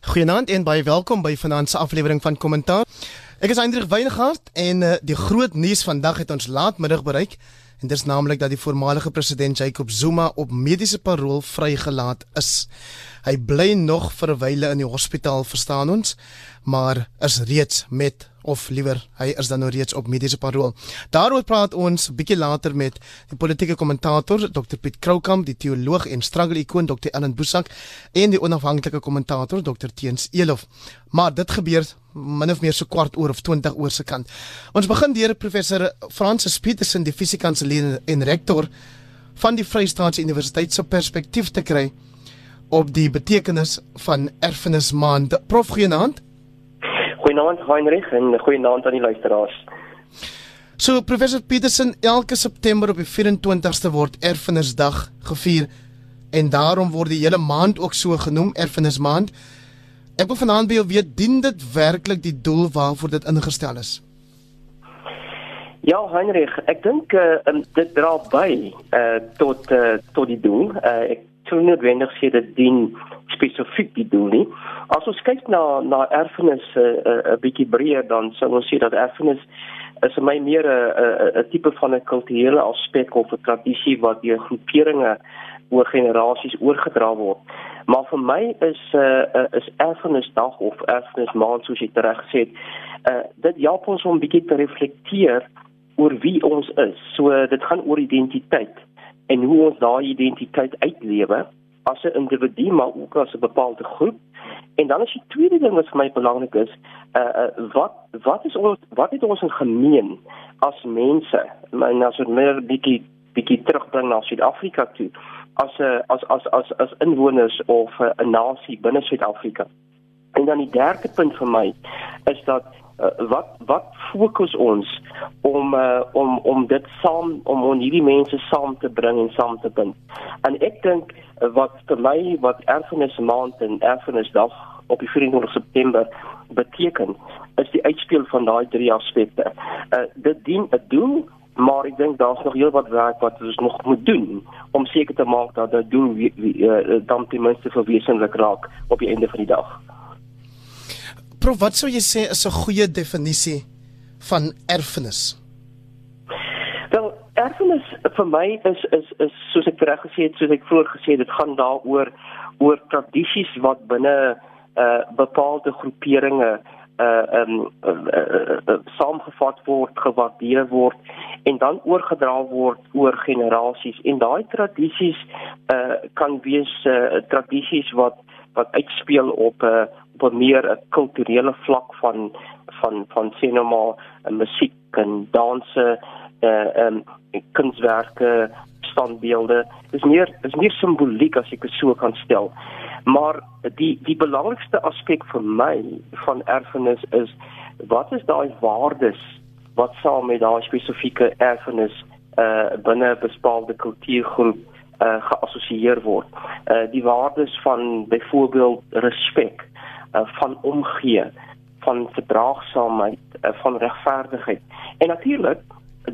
Goeienaand en baie welkom by vanaand se aflewering van Kommentaar. Ek is Hendrik Weingart en uh, die groot nuus vandag het ons laatmiddag bereik en dit is naamlik dat die voormalige president Jacob Zuma op mediese parol vrygelaat is. Hy bly nog vir 'n wyle in die hospitaal, verstaan ons, maar is reeds met of liewer hy is dan nou reeds op mediese parol. Daaroor praat ons bietjie later met die politieke kommentator Dr Piet Kroukamp, die teoloog en struggle ikoon Dr Ellen Boesak en die onafhanklike kommentator Dr Teens Elof. Maar dit gebeur min of meer so kwart oor of 20 oor se kant. Ons begin deur professor Francis Petersen, die fisiekanselier en rektor van die Vrystaatse Universiteit se perspektief te kry op die betekenis van erfenismaand. Prof Geenaand Goeienaand Heinrich en goeienaand aan die luisteraars. So professor Petersen, elke September op die 24ste word Erfenisdag gevier en daarom word die hele maand ook so genoem Erfenismaand. Ek wil vanaand by jou weet, dien dit werklik die doel waarvoor dit ingestel is? Ja, Heinrich, ek dink uh, dit dra by uh, tot uh, tot die doel. Uh, ek sou noodwendig sê dit dien spesifiek die doel nie. As ons kyk na na erfenis 'n uh, uh, bietjie breër dan sou ons sê dat erfenis is vir my meer 'n uh, 'n uh, uh, tipe van 'n kulturele aspek of 'n tradisie wat deur groeperinge oor generasies oorgedra word. Maar vir my is 'n uh, is erfenisdag of erfenismaand soos jy reg gesê het, uh, dit help ons om bietjie te reflekteer oor wie ons is. So dit gaan oor identiteit en hoe ons daai identiteit uitlewe as 'n individu maar ook as 'n bepaalde groep. En dan is die tweede ding wat vir my belangrik is, uh, uh wat wat is ons wat het ons in gemeen as mense? En as ons meer bietjie bietjie terugbring na Suid-Afrika toe as 'n uh, as as as as inwoners of 'n uh, nasie binne Suid-Afrika. En dan die derde punt vir my is dat uh, wat wat fokus ons om uh, om om dit saam om on hierdie mense saam te bring en saam te bind. En ek dink uh, wat vir my wat erfenis maand en erfenisdag op die 24 September beteken is die uitspeel van daai drie aspekte. Uh, dit dien 'n doel maar ek dink daar's nog heel wat werk wat ons nog moet doen om seker te maak dat dit doel wie, wie, uh, dan ten minste verwesenlik raak op die einde van die dag. Prof, wat sou jy sê is 'n goeie definisie van erfenis? Wel, erfenis vir my is is is soos ek reg gesê het, soos ek vroeër gesê het, dit gaan daaroor oor tradisies wat binne 'n uh, bepaalde groeperinge uh um uh, uh, uh, saamgevat word, gewaardeer word en dan oorgedra word oor generasies en daai tradisies uh kan wees uh, tradisies wat wat uitspeel op 'n uh, op 'n meer 'n kulturele vlak van van van sinema nou en musiek en danse eh uh, um, kunswerke standbeelde is meer is meer simboliek as ek dit so kan stel. Maar die die belangrikste aspek vir my van erfenis is wat is daai waardes wat saam met daai spesifieke erfenis eh uh, binne 'n bepaalde kultuurgroep uh, geassosieer word. Uh die waardes van byvoorbeeld respek, uh van omgee, van verdraagsaamheid, uh, van regverdigheid. En natuurlik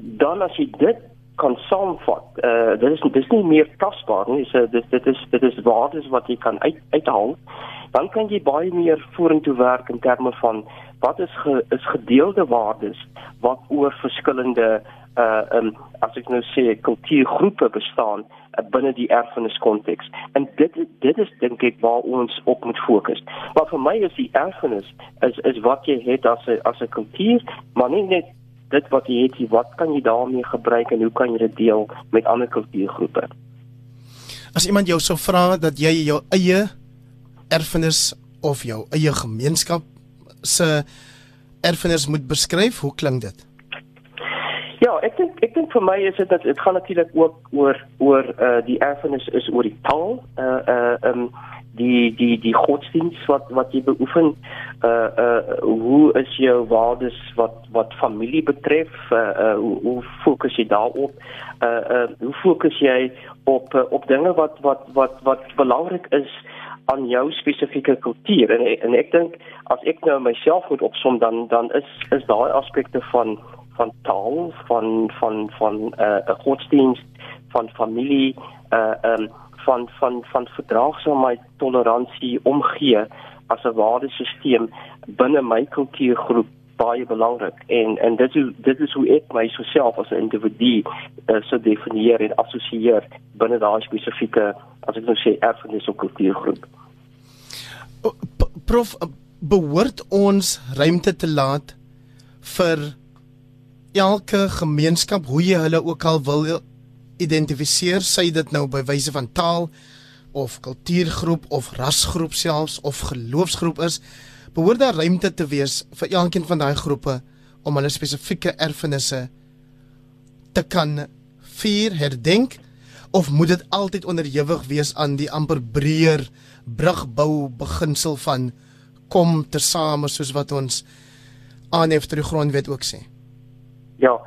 dan as jy dit kan saamvat, uh dit is dis nie meer tasbaar nie, so dit dit is dit is waardes wat jy kan uit uithaal. Dan kan jy baie meer vorentoe werk in terme van wat is ge, is gedeelde waardes wat oor verskillende uh um, as ek nou sê kultuurgroepe bestaan binne die erfenis konteks. En dit dit is dink ek waar ons op moet fokus. Maar vir my is die erfenis is is wat jy het as 'n as 'n kultuur, maar nie net dit wat jy het, wat kan jy daarmee gebruik en hoe kan jy dit deel met ander kultuurgroepe? As iemand jou sou vra dat jy jou eie erfenis of jou eie gemeenskap se erfenis moet beskryf, hoe klink dit? Ja, ek dink ek dink vir my is dit dat dit gaan natuurlik ook oor oor uh die erfenis is oor die taal, uh uh um die die die godsdiens wat wat jy beoefen. Uh uh hoe is jou waardes wat wat familie betref? Uh, uh hoe, hoe fokus jy daarop? Uh uh hoe fokus jy op uh, op dinge wat wat wat wat belangrik is? aan jou spesifieke kultuur en en ek dink as ek nou myself moet opsom dan dan is is daai aspekte van van taal van van van 'n uh, eh, godsdienst van familie uh um van van van verdraagsaamheid toleransie omgee as 'n waardesisteem binne my kultuurgroep baie belangrik en en dit is dit is hoe ek myself as 'n individu uh, so definieer en assosieer binne daai spesifieke as ek nou sê erfenis of kultuurgroep. Prof behoort ons ruimte te laat vir elke gemeenskap hoe jy hulle ook al wil identifiseer, sy dit nou by wyse van taal of kultuurgroep of rasgroep selfs of geloofsgroep is, behoort daar ruimte te wees vir elkeen van daai groepe om hulle spesifieke erfenisse te kan vier, herdenk of moet dit altyd onderhewig wees aan die amper breër brugbou beginsel van kom tersame soos wat ons aanhef ter die grondwet ook sê? Ja.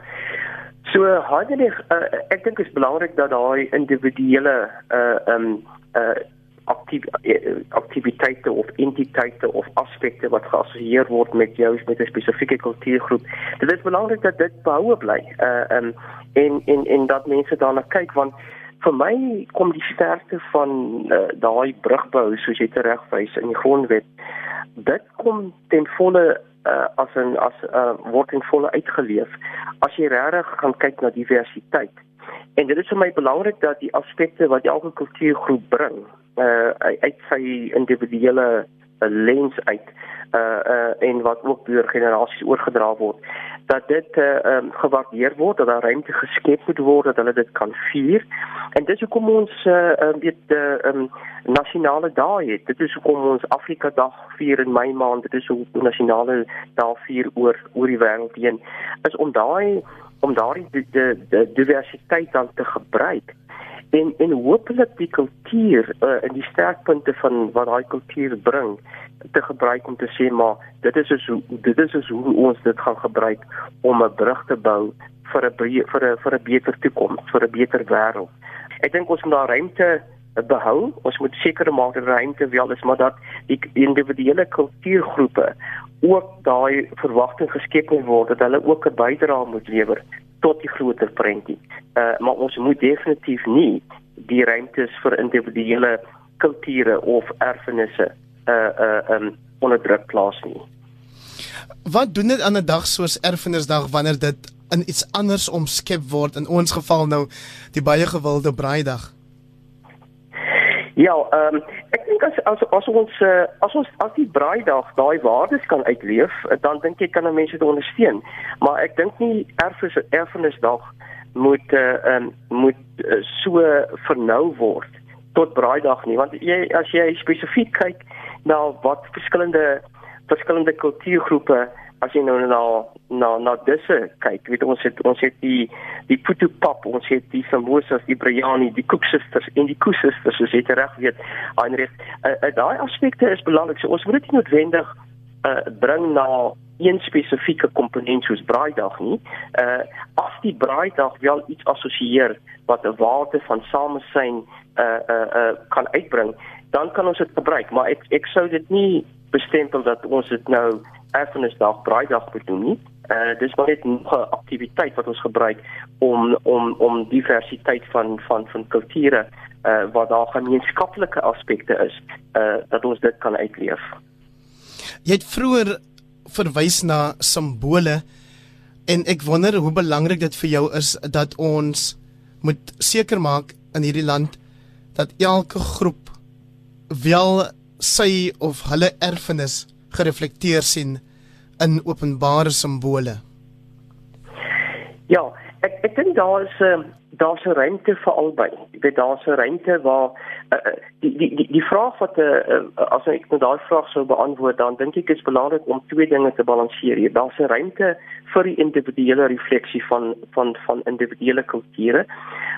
So Heidelberg uh, ek dink dit is belangrik dat daai individuele uh um uh aktief aktiwiteite of entiteite of aspekte wat geassosieer word met jou met 'n spesifieke kultuurgroep. Dit is belangrik dat dit behoue bly. Uh um en en en dat mense daarna kyk want vir my kom die sterkte van uh, daai brugbou soos jy teregwys in die grondwet dit kom ten volle uh, as 'n as uh, word in volle uitgeleef as jy regtig gaan kyk na diversiteit. En dit is vir my belangrik dat die aspekte wat elke kultuurgroep bring, uh uit sy individuele uh, lens uit uh uh en wat ook deur generasies oorgedra word dat dit uh um, gewaardeer word dat daar ruimte geskep moet word dat hulle dit kan vier. En dis hoekom ons uh um, weet die uh, um, nasionale dae het. Dit is hoekom ons Afrika dag vier in Mei maand. Dit is hoe nasionale dae vier oor oor die wêreld heen. Is om daai om daardie die, die, die diversiteit dan te gebruik en en hopelik die kultuur uh, en die sterkpunte van wat daai kultuur bring te gebruik om te sê maar dit is so dit is so hoe ons dit gaan gebruik om 'n brug te bou vir 'n vir 'n vir 'n beter toekoms, vir 'n beter wêreld. Ek dink ons moet daar ruimte behou. Ons moet seker maak dat ruimte wel is, maar dat die individuele kultuurgroepe ook daai verwagting geskep moet word dat hulle ook 'n bydrae moet lewer tot die groter prentjie. Uh maar ons moet definitief nie die ruimtes vir individuele kulture of erfenisse uh uh um onder druk plaas nie. Wat doen dit aan 'n dag soos Erfenisdag wanneer dit in iets anders omskep word in ons geval nou die baie gewilde braaidag? Ja, ehm um, ek dink as as as ons uh, as ons as die braaidag daai waardes kan uitleef, dan dink ek kan mense dit ondersteun. Maar ek dink nie erfenis erfenisdag moet uh, um, moet uh, so vernou word tot braaidag nie, want jy as jy spesifiek kyk na wat verskillende verskillende kultuurgroepe as jy nou na na na disse kyk weet ons het ons het die die putu pap ons het die samosas die biryani die koeksusters en die koesusters soos jy reg weet Heinrich. Uh, uh, daai aspekte is belangrik. So ons moet dit noodwendig uh, bring na een spesifieke komponent soos braaidag nie. Uh, as die braaidag wel iets assosieer wat 'n waarde van samesyn uh, uh, uh, kan uitbring dan kan ons dit gebruik, maar ek ek sou dit nie bestempel dat ons dit nou erfenisdag, braaidag moet doen nie. Uh dis maar net 'n aktiwiteit wat ons gebruik om om om diversiteit van van van kulture uh wat daar gemeenskaplike aspekte is, uh dat ons dit kan uitleef. Jy het vroeër verwys na simbole en ek wonder hoe belangrik dit vir jou is dat ons moet seker maak in hierdie land dat elke groep wel sy of hulle erfenis gereflekteer sien in openbare simbole. Ja, ek ek dink daar is 'n ehm, daar's 'n ruimte vir albei. Ek weet daar's 'n ruimte waar uh, die, die die die vraag wat uh, as ek nou daai vraag sou beantwoord dan dink ek is belangrik om twee dinge te balanseer. Daar's 'n ruimte vir die individuele refleksie van van van individuele kulture,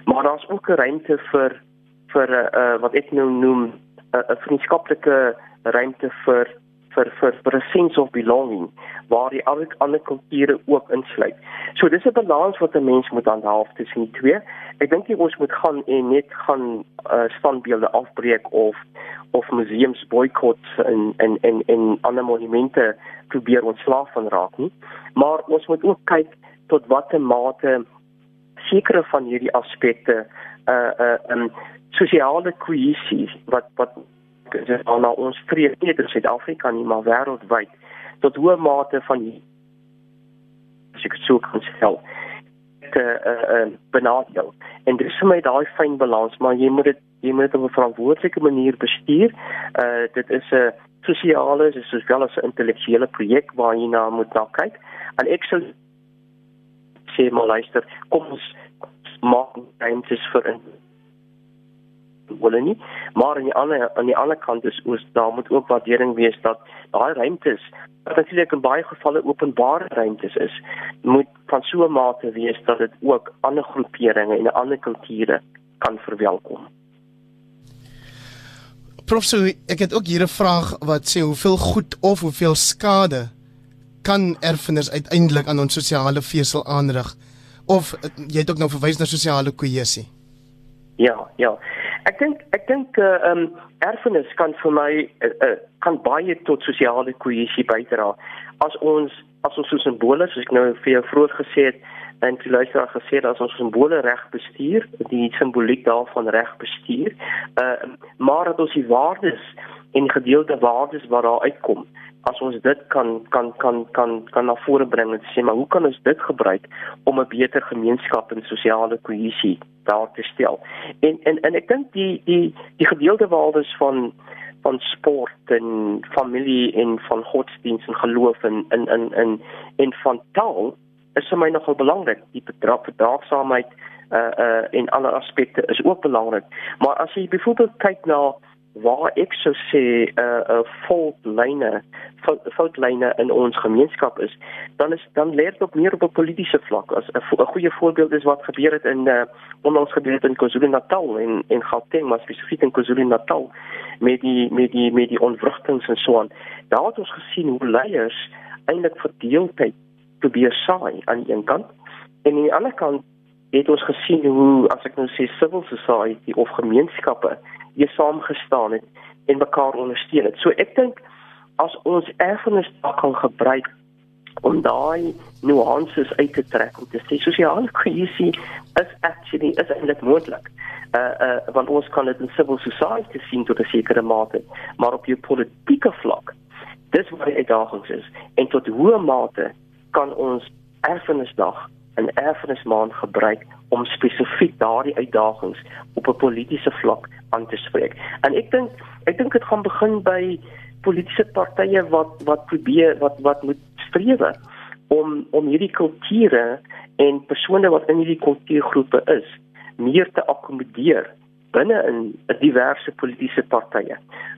maar daar's ook 'n ruimte vir vir uh, wat ek nou noem 'n vriendskaplike ruimte vir vir vir vir 'n sense of belonging waar die ander ander kulture ook insluit. So dis 'n balans wat 'n mens moet aanhaal tussen die twee. Ek dink ons moet gaan en net gaan uh, standbeelde afbreek of of museums boikot en en en en ander monumente probeer ontslaaf van raak nie. Maar ons moet ook kyk tot watter mate sekere van hierdie aspekte uh uh um sosiale kohesie wat wat na ons vrede nie net in Suid-Afrika nie, maar wêreldwyd tot hoe mate van as ek sou kan sê te uh, uh, benadeel. En dis vir my daai fyn balans, maar jy moet dit jy moet dit op 'n verantwoordelike manier bestuur. Uh dit is 'n sosiale, dis sowel as 'n intellektuele projek waar jy na moet na kyk. En ek sou sê maar luister, kom ons maak ruimtes vir in wil nie maar aan die ander aan die ander kant is oos daar moet ook waardering wees dat daai ruimtes wat natuurlik in baie gevalle openbare ruimtes is moet van so 'n mate wees dat dit ook ander groeperinge en ander kulture kan verwelkom. Prof, so ek het ook hier 'n vraag wat sê hoeveel goed of hoeveel skade kan erfenis uiteindelik aan ons sosiale vesel aanrig? Of jy het ook nou verwys na sosiale kohesie. Ja, ja. Ek dink ek dink uh um erfenis kan vir my uh, uh, kan baie tot sosiale kohesie bydra. As ons as ons so simbole soos ek nou vir jou vroeër gesê het, en die luisteraar gesê dat ons simbole reg bestuur, die simboliek daarvan reg bestuur, uh maar dat ons die waardes en gedeelde waardes wat daar uitkom, as ons dit kan kan kan kan kan na vore bring en sê maar hoe kan ons dit gebruik om 'n beter gemeenskap en sosiale kohesie daar te stel. En en en ek dink die die die gedeelde waardes van van sport en familie en van godsdienst en geloof en in in in en van taal is vir my nogal belangrik. Die verdraagsaamheid uh uh in alle aspekte is ook belangrik. Maar as jy byvoorbeeld kyk na waar ek sou sê 'n uh, 'n uh, faultlyne faultlyne in ons gemeenskap is, dan is dan leer dit op meer op 'n politieke vlak. As 'n goeie voorbeeld is wat gebeur het in uh onlangs gebeur het in KwaZulu-Natal en en Gauteng, maar spesifiek in KwaZulu-Natal met die met die met die onvrugtings en so aan. Daar het ons gesien hoe leiers eintlik verdeeldheid probeer saai aan die een kant en aan die ander kant het ons gesien hoe as ek nou sê civil society of gemeenskappe hier saamgestaan het en mekaar ondersteun het. So ek dink as ons erfenis kan gebruik om daai nuances uit te trek om te sê sosiale kohesie is actually is eintlik moontlik. Uh uh want ons kan dit in civil society sien tot 'n sekere mate, maar op die politieke vlak dis waar die uitdagings is en tot hoe mate kan ons erfenisdag en erfenismaand gebruik om spesifiek daardie uitdagings op 'n politieke vlak aan te spreek. En ek dink ek dink dit gaan begin by politieke partye wat wat probeer wat wat moet streef om om hierdie kulture en persone wat in hierdie kultuurgroepe is meer te akkommodeer binne in 'n diverse politieke partye.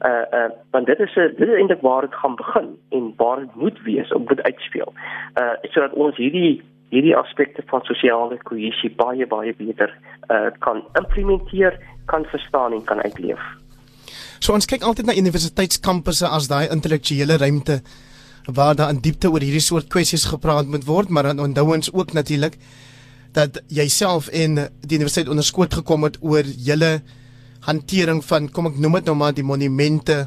Uh uh want dit is 'n dit is eintlik waar dit gaan begin en waar dit moet wees om dit uitspeel. Uh sodat ons hierdie hierdie aspekte van sosiale kohesie baie baie beter uh kan implementeer, kan verstaan en kan uitleef. So ons kyk altyd na universiteitskampusse as daai intellektuele ruimte waar daar in diepte oor hierdie soort kwessies gepraat moet word, maar dan onthou ons ook natuurlik dat jouself en die universiteit onderskoot gekom het oor julle hantering van kom ek noem dit nou maar die monumente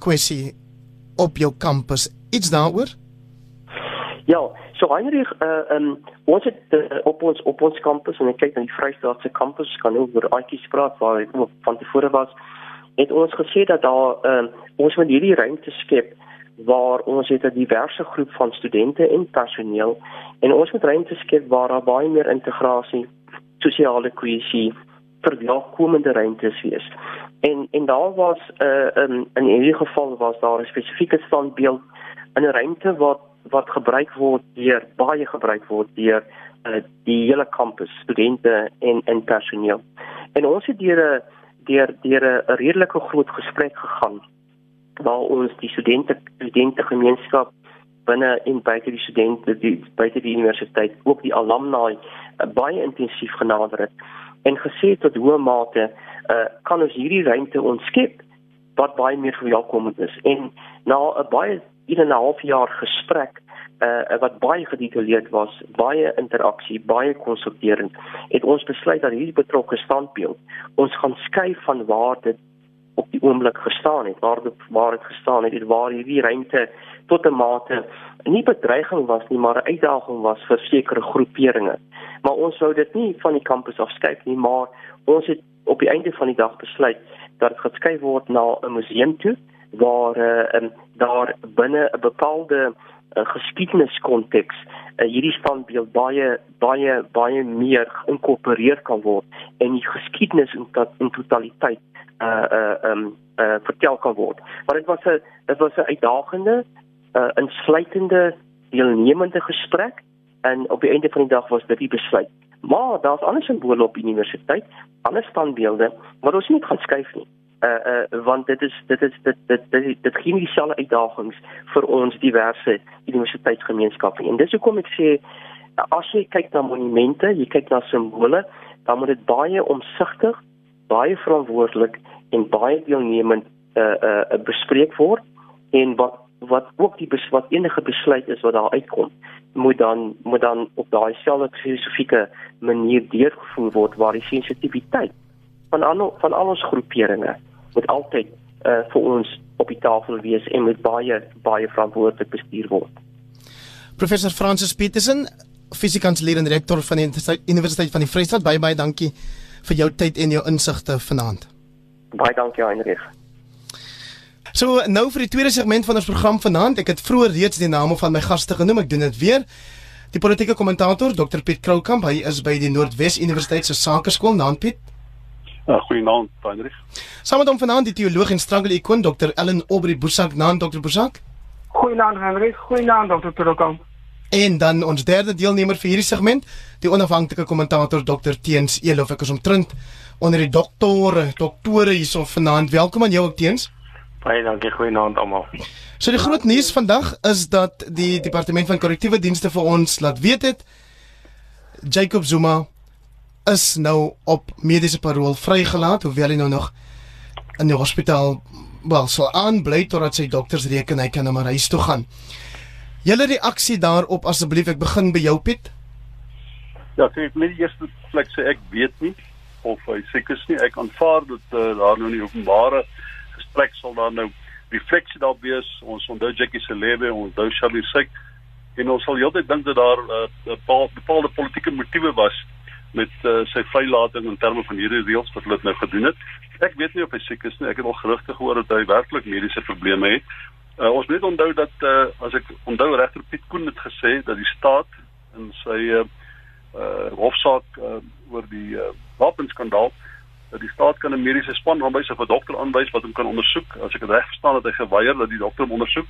kwessie op jou kampus iets daaroor Ja so Heinrich uh, um, ons het uh, op ons op ons kampus en ek kyk na die Vrystaatse kampus kan ook oor uitjies praat waar ek van tevore was het ons gesê dat daar uh, ons moet hierdie ruimte skep waar ons het 'n diverse groep van studente en personeel en ons moet ruimte skep waar daar baie meer integrasie, sosiale kohesie vir welkomende ruimtes wees. En en daar was 'n uh, in in enige geval was daar 'n spesifieke standbeeld in 'n ruimte wat wat gebruik word deur baie gebruik word deur uh, die hele kampus, studente en en personeel. En ons het deur 'n deur deur 'n redelike groot gesprek gegaan waar ons die studente studente gemeenskap binne en buite die studente die buite die universiteit ook die alumni uh, baie intensief genader het en gesê tot hoe mate uh, kan ons hierdie ruimte ontskep wat baie meer verwelkomend is en na 'n baie 1 en 'n half jaar gesprek uh, wat baie gedetailleerd was, baie interaksie, baie konsulterend, het ons besluit dat hierdie betrokke standbeeld ons gaan skuif van waar dit op die oomblik gestaan het waar dit waar dit gestaan het waar hierdie ruimte tot 'n mate nie bedreiging was nie maar 'n uitdaging was vir sekere groeperinge. Maar ons wou dit nie van die kampus afskuif nie maar ons het op die einde van die dag besluit dat dit geskuif word na 'n museum toe waar uh, daar binne 'n bepaalde uh, geskiedeniskonteks uh, hierdie standbeeld baie baie baie meer geïnkorporeer kan word en die geskiedenis in, in totaliteit uh uh um uh vertel kan word. Maar dit was 'n dit was 'n uitdagende uh insluitende deelnemende gesprek en op die einde van die dag was dit die besluit. Maar daar's ander simbole op die universiteit, ander standbeelde wat ons nie gaan skuif nie. Uh uh want dit is dit is dit dit dit, dit gee nie dieselfde uitdagings vir ons diverse universiteitsgemeenskappe. En dis hoekom ek sê as jy kyk na monumente, jy kyk na simbole, dan moet dit baie omsigtig, baie verantwoordelik en baie deelnemend uh uh bespreek word en wat wat ook die bes, wat enige besluit is wat daar uitkom moet dan moet dan op daai selfde filosofieke manier deurgevoer word waar die sensitiwiteit van al van al ons groeperinge moet altyd uh, vir ons op die tafel wees en moet baie baie verantwoordelik bestuur word. Professor Francis Petersen, fisiekansleer en rektor van die Universiteit van die Vrystaat, baie baie dankie vir jou tyd en jou insigte vanaand. Baie dankie Heinrich. So nou vir die tweede segment van ons program vanaand, ek het vroeër reeds die name van my gaste genoem, ek doen dit weer. Die politieke kommentator Dr Piet Kroukamp, hy is by die Noordwes Universiteit se Sakeskool, naam Piet. Ja, goeienaand, Heinrich. Saam met hom vanaand die teoloog en struggle ikoon Dr Ellen Aubrey Bosak, naam Dr Bosak. Goeienaand Heinrich, goeienaand Dr Kroukamp. En dan ons derde deelnemer vir hierdie segment, die onafhanklike kommentator Dr Teens Elof, ek is omtrent onder die doktore, doktore hierso vanaand. Welkom aan jou ook Teens. Baie dankie, goeienaand almal. So die groot nuus vandag is dat die departement van korrektiewe dienste vir ons laat weet het Jacob Zuma is nou op mediese parol vrygelaat hoewel hy nou nog in die hospitaal wel sal aanbly totdat sy dokters reken hy kan nou huis toe gaan. Julle reaksie daarop asseblief ek begin by jou Piet. Ja, ek net eers plek sê ek weet nie of hy siek is nie. Ek aanvaar dat uh, daar nou nie openbare gesprek sal daar nou refleksie daar wees. Ons onthou Jackie se lewe, ons onthou Charlie se en ons sal heeltyd dink dat daar 'n uh, bepaalde, bepaalde politieke motiewe was met uh, sy vrylating in terme van hierdie reëls wat hulle nou gedoen het. Ek weet nie of hy siek is nie. Ek het al gerugte gehoor dat hy werklik mediese probleme het. Uh, ons moet onthou dat uh, as ek onthou regter Piet Koen het gesê dat die staat in sy uh, uh hofsaak uh, oor die uh, wapenskandaal dat die staat kan 'n mediese span aanwys of 'n dokter aanwys wat hom kan ondersoek. As ek dit reg verstaan het hy geweier dat die dokter hom ondersoek.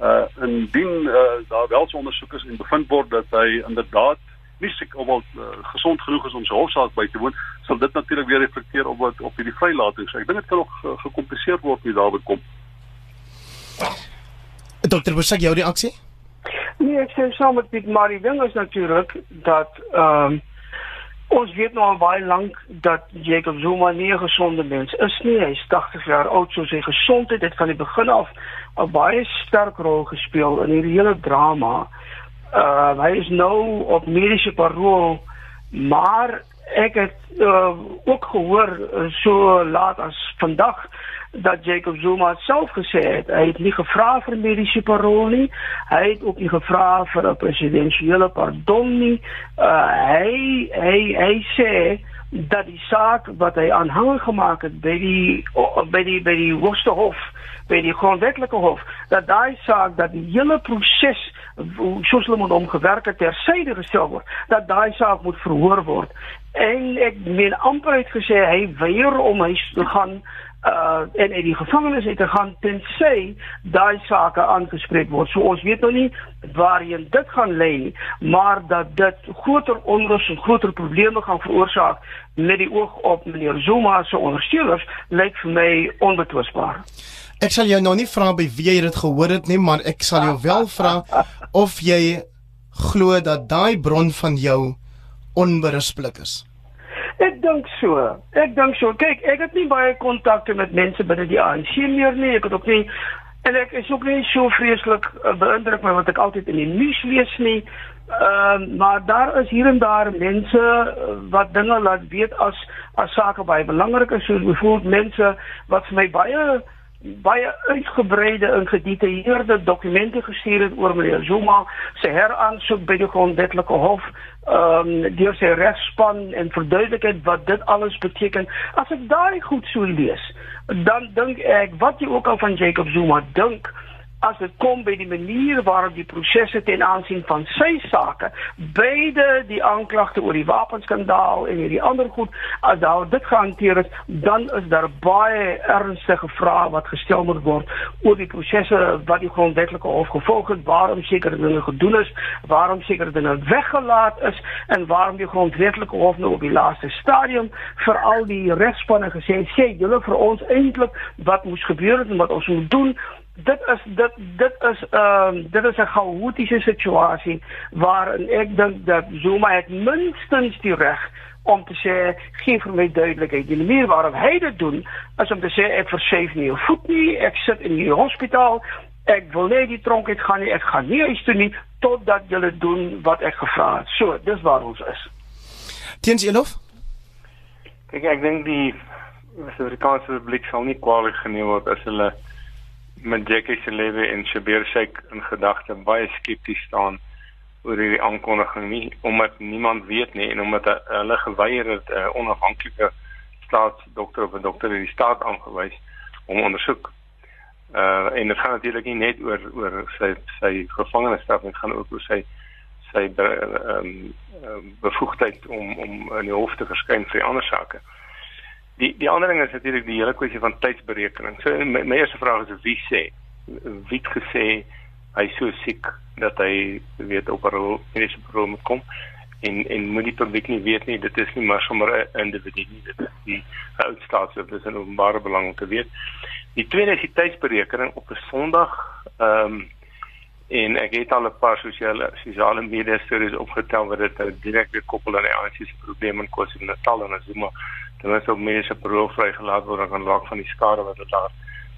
Uh indien uh, daar wel so ondersoek is en bevind word dat hy inderdaad nie siek of wel uh, gesond genoeg is om sy hofsaak by te woon, sal dit natuurlik weer reflekteer op wat op hierdie vrylating. So ek dink dit kan nog uh, gekompenseer word met daarby kom. Dokter Bosak, jou reaksie? Nee, ek sê saam met Piet, maar die ding is natuurlik dat ehm um, Ons weet nou al baie lank dat Jacob Zuma nie 'n gesonde mens is nie. Hy's 80 jaar oud, so sy gesondheid het van die begin af 'n baie sterk rol gespeel in hierdie hele drama. Uh hy is nou op mediese parol, maar ek het uh, ook gehoor so laat as vandag dat Jacob Zuma self gesê het hy het nie gevra vir mediese parol nie. Hy het ook nie gevra vir 'n presidensiële pardon nie. Uh hy hy hy sê dat die saak wat hy aanhangig gemaak het by die by die by die Hooggeregshof, by die grondwetlike hof, dat daai saak dat die hele proses soos hulle moet omgewerk het ter syde gestel word, dat daai saak moet verhoor word. En ek meen amper het gesê hy weier om huis te gaan uh en in die gevangenis het te gaan tensy daai sake aangespreek word. So ons weet nog nie waarheen dit gaan lei nie, maar dat dit groter onrus en groter probleme gaan veroorsaak met die oog op meneer Zuma se ondersteuners lyk vir my onbetwisbaar. Ek sal jou nou nie vra by wie jy dit gehoor het nie, maar ek sal jou wel vra of jy glo dat daai bron van jou onberusblik is. Ek dink so. Ek dink so. Kyk, ek het nie baie kontakte met mense binne die ANC meer nie. Ek het ook nie en ek is ook nie so vreeslik uh, beïndruk met wat ek altyd in die nuus lees nie. Ehm uh, maar daar is hier en daar mense uh, wat dinge laat weet as as sake baie belangrik is, soos byvoorbeeld mense wat vir my baie baie uitgebreide en gedetailleerde dokumente gestuur het oor meneer Zuma se heraansoek by die grondwetlike hof ehm um, deur sy regspan en verduidelik het wat dit alles beteken. As ek daai goed sou lees, dan dink ek wat jy ook al van Jacob Zuma dink, as dit kom by die manier waarop die prosesse ten aansien van sy sake, beide die aanklagte oor die wapenskandaal en hierdie ander goed, as daar dit gehanteer is, dan is daar baie ernstige vrae wat gestel moet word oor die prosesse wat die grondwetlike hof gevolg het, waarom sekere dinge gedoen is, waarom sekere dinge weggelaat is en waarom die grondwetlike hof nou op die laaste stadium vir al die regspanne gesê het, sê julle vir ons eintlik wat moes gebeur het en wat ons moet doen dit is dit dit is ehm uh, dit is 'n chaotiese situasie waarin ek dink dat Zuma het minstens die reg om te sê gee vir my duidelikheid die manier waarop hy dit doen is om te sê ek verseef nie 'n voet nie ek sit in die hospitaal ek wil net die tronk uit gaan nie ek gaan nie huis toe nie totdat julle doen wat ek gevra het. So dis waar ons is. Teens Elof? Kyk ek dink die Suid-Afrikaanse publiek sal nie kwaliek geneem word as hulle met Jackie se lewe en Shabir Sheikh in gedagte baie skepties staan oor hierdie aankondiging nie omdat niemand weet nie en omdat hulle geweier het 'n uh, onafhanklike staatsdokter of 'n dokter in die staat aangewys om ondersoek. Uh en dit gaan natuurlik nie net oor oor sy sy gevangenisstraf nie, gaan ook oor sy sy ehm um, bevoegdheid om om in die hof te verskyn vir ander sake. Uh Die die ander ding is natuurlik die hele kwessie van tydsberekening. So my, my eerste vraag is wie sê? Wie het gesê hy so siek dat hy weet op 'n rol mediese probleem kom. En en moet die publiek nie weet nie dit is nie maar sommer 'n individu nie. Dit is die uitstaatshof dis 'n openbare belang om te weet. Die tweede is die tydsberekening op 'n Sondag. Ehm um, en ek het al 'n paar sosiale sosiale media stories opgetel wat dit direk gekoppel aan die ANC se probleme in KwaZulu-Natal en Zuma dan is ook mense parol vrygelaat word dan raak van die skade wat dit daar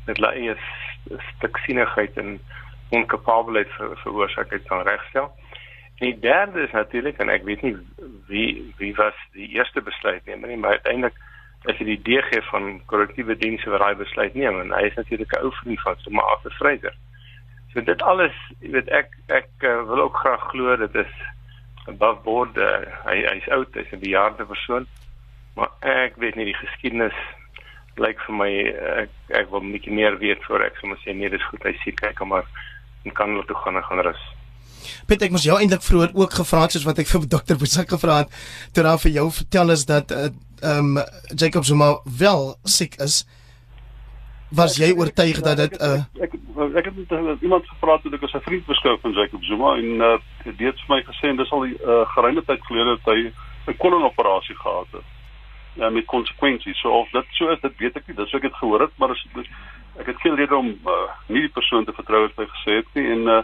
met hulle eie stiksinigheid en onkapabelheid ver, veroorsaak het kan regstel. En die derde is natuurlik en ek weet nie wie wie was die eerste besluitnemer nie, maar uiteindelik is dit die DG van korrektiewe dienste wat daai besluit neem en hy is natuurlik 'n ou vriend van Zuma Arthur Fraser. So dit alles, jy weet ek ek uh, wil ook graag glo dit is above board uh, hy hy's oud, hy's 'n bejaarde persoon maar ek weet nie die geskiedenis lyk vir my ek ek wil bietjie meer weet voor ek sommer sê nee dis goed hy sê kyk maar en kan hulle toe gaan en gaan rus. Piet ek moes jou eintlik vroeër ook gevra het soos wat ek vir dokter Bosak gevra het toe daar vir jou vertel is dat eh, ehm uh, um, Jacob Zuma wel siek is. Was jy oortuig dat dit 'n uh, ek ek het met iemand gepraat toe ek as 'n vriend beskou van Jacob Zuma en uh, dit het vir my gesê en dis al 'n uh, geruime tyd gelede dat hy 'n kolonoperasie gehad het uh, met konsekwensies. So of dit so is, dit weet ek nie. Dis ek het gehoor het, maar is, dis, ek het geen rede om uh, nie die persoon te vertrou wat hy gesê het nie en uh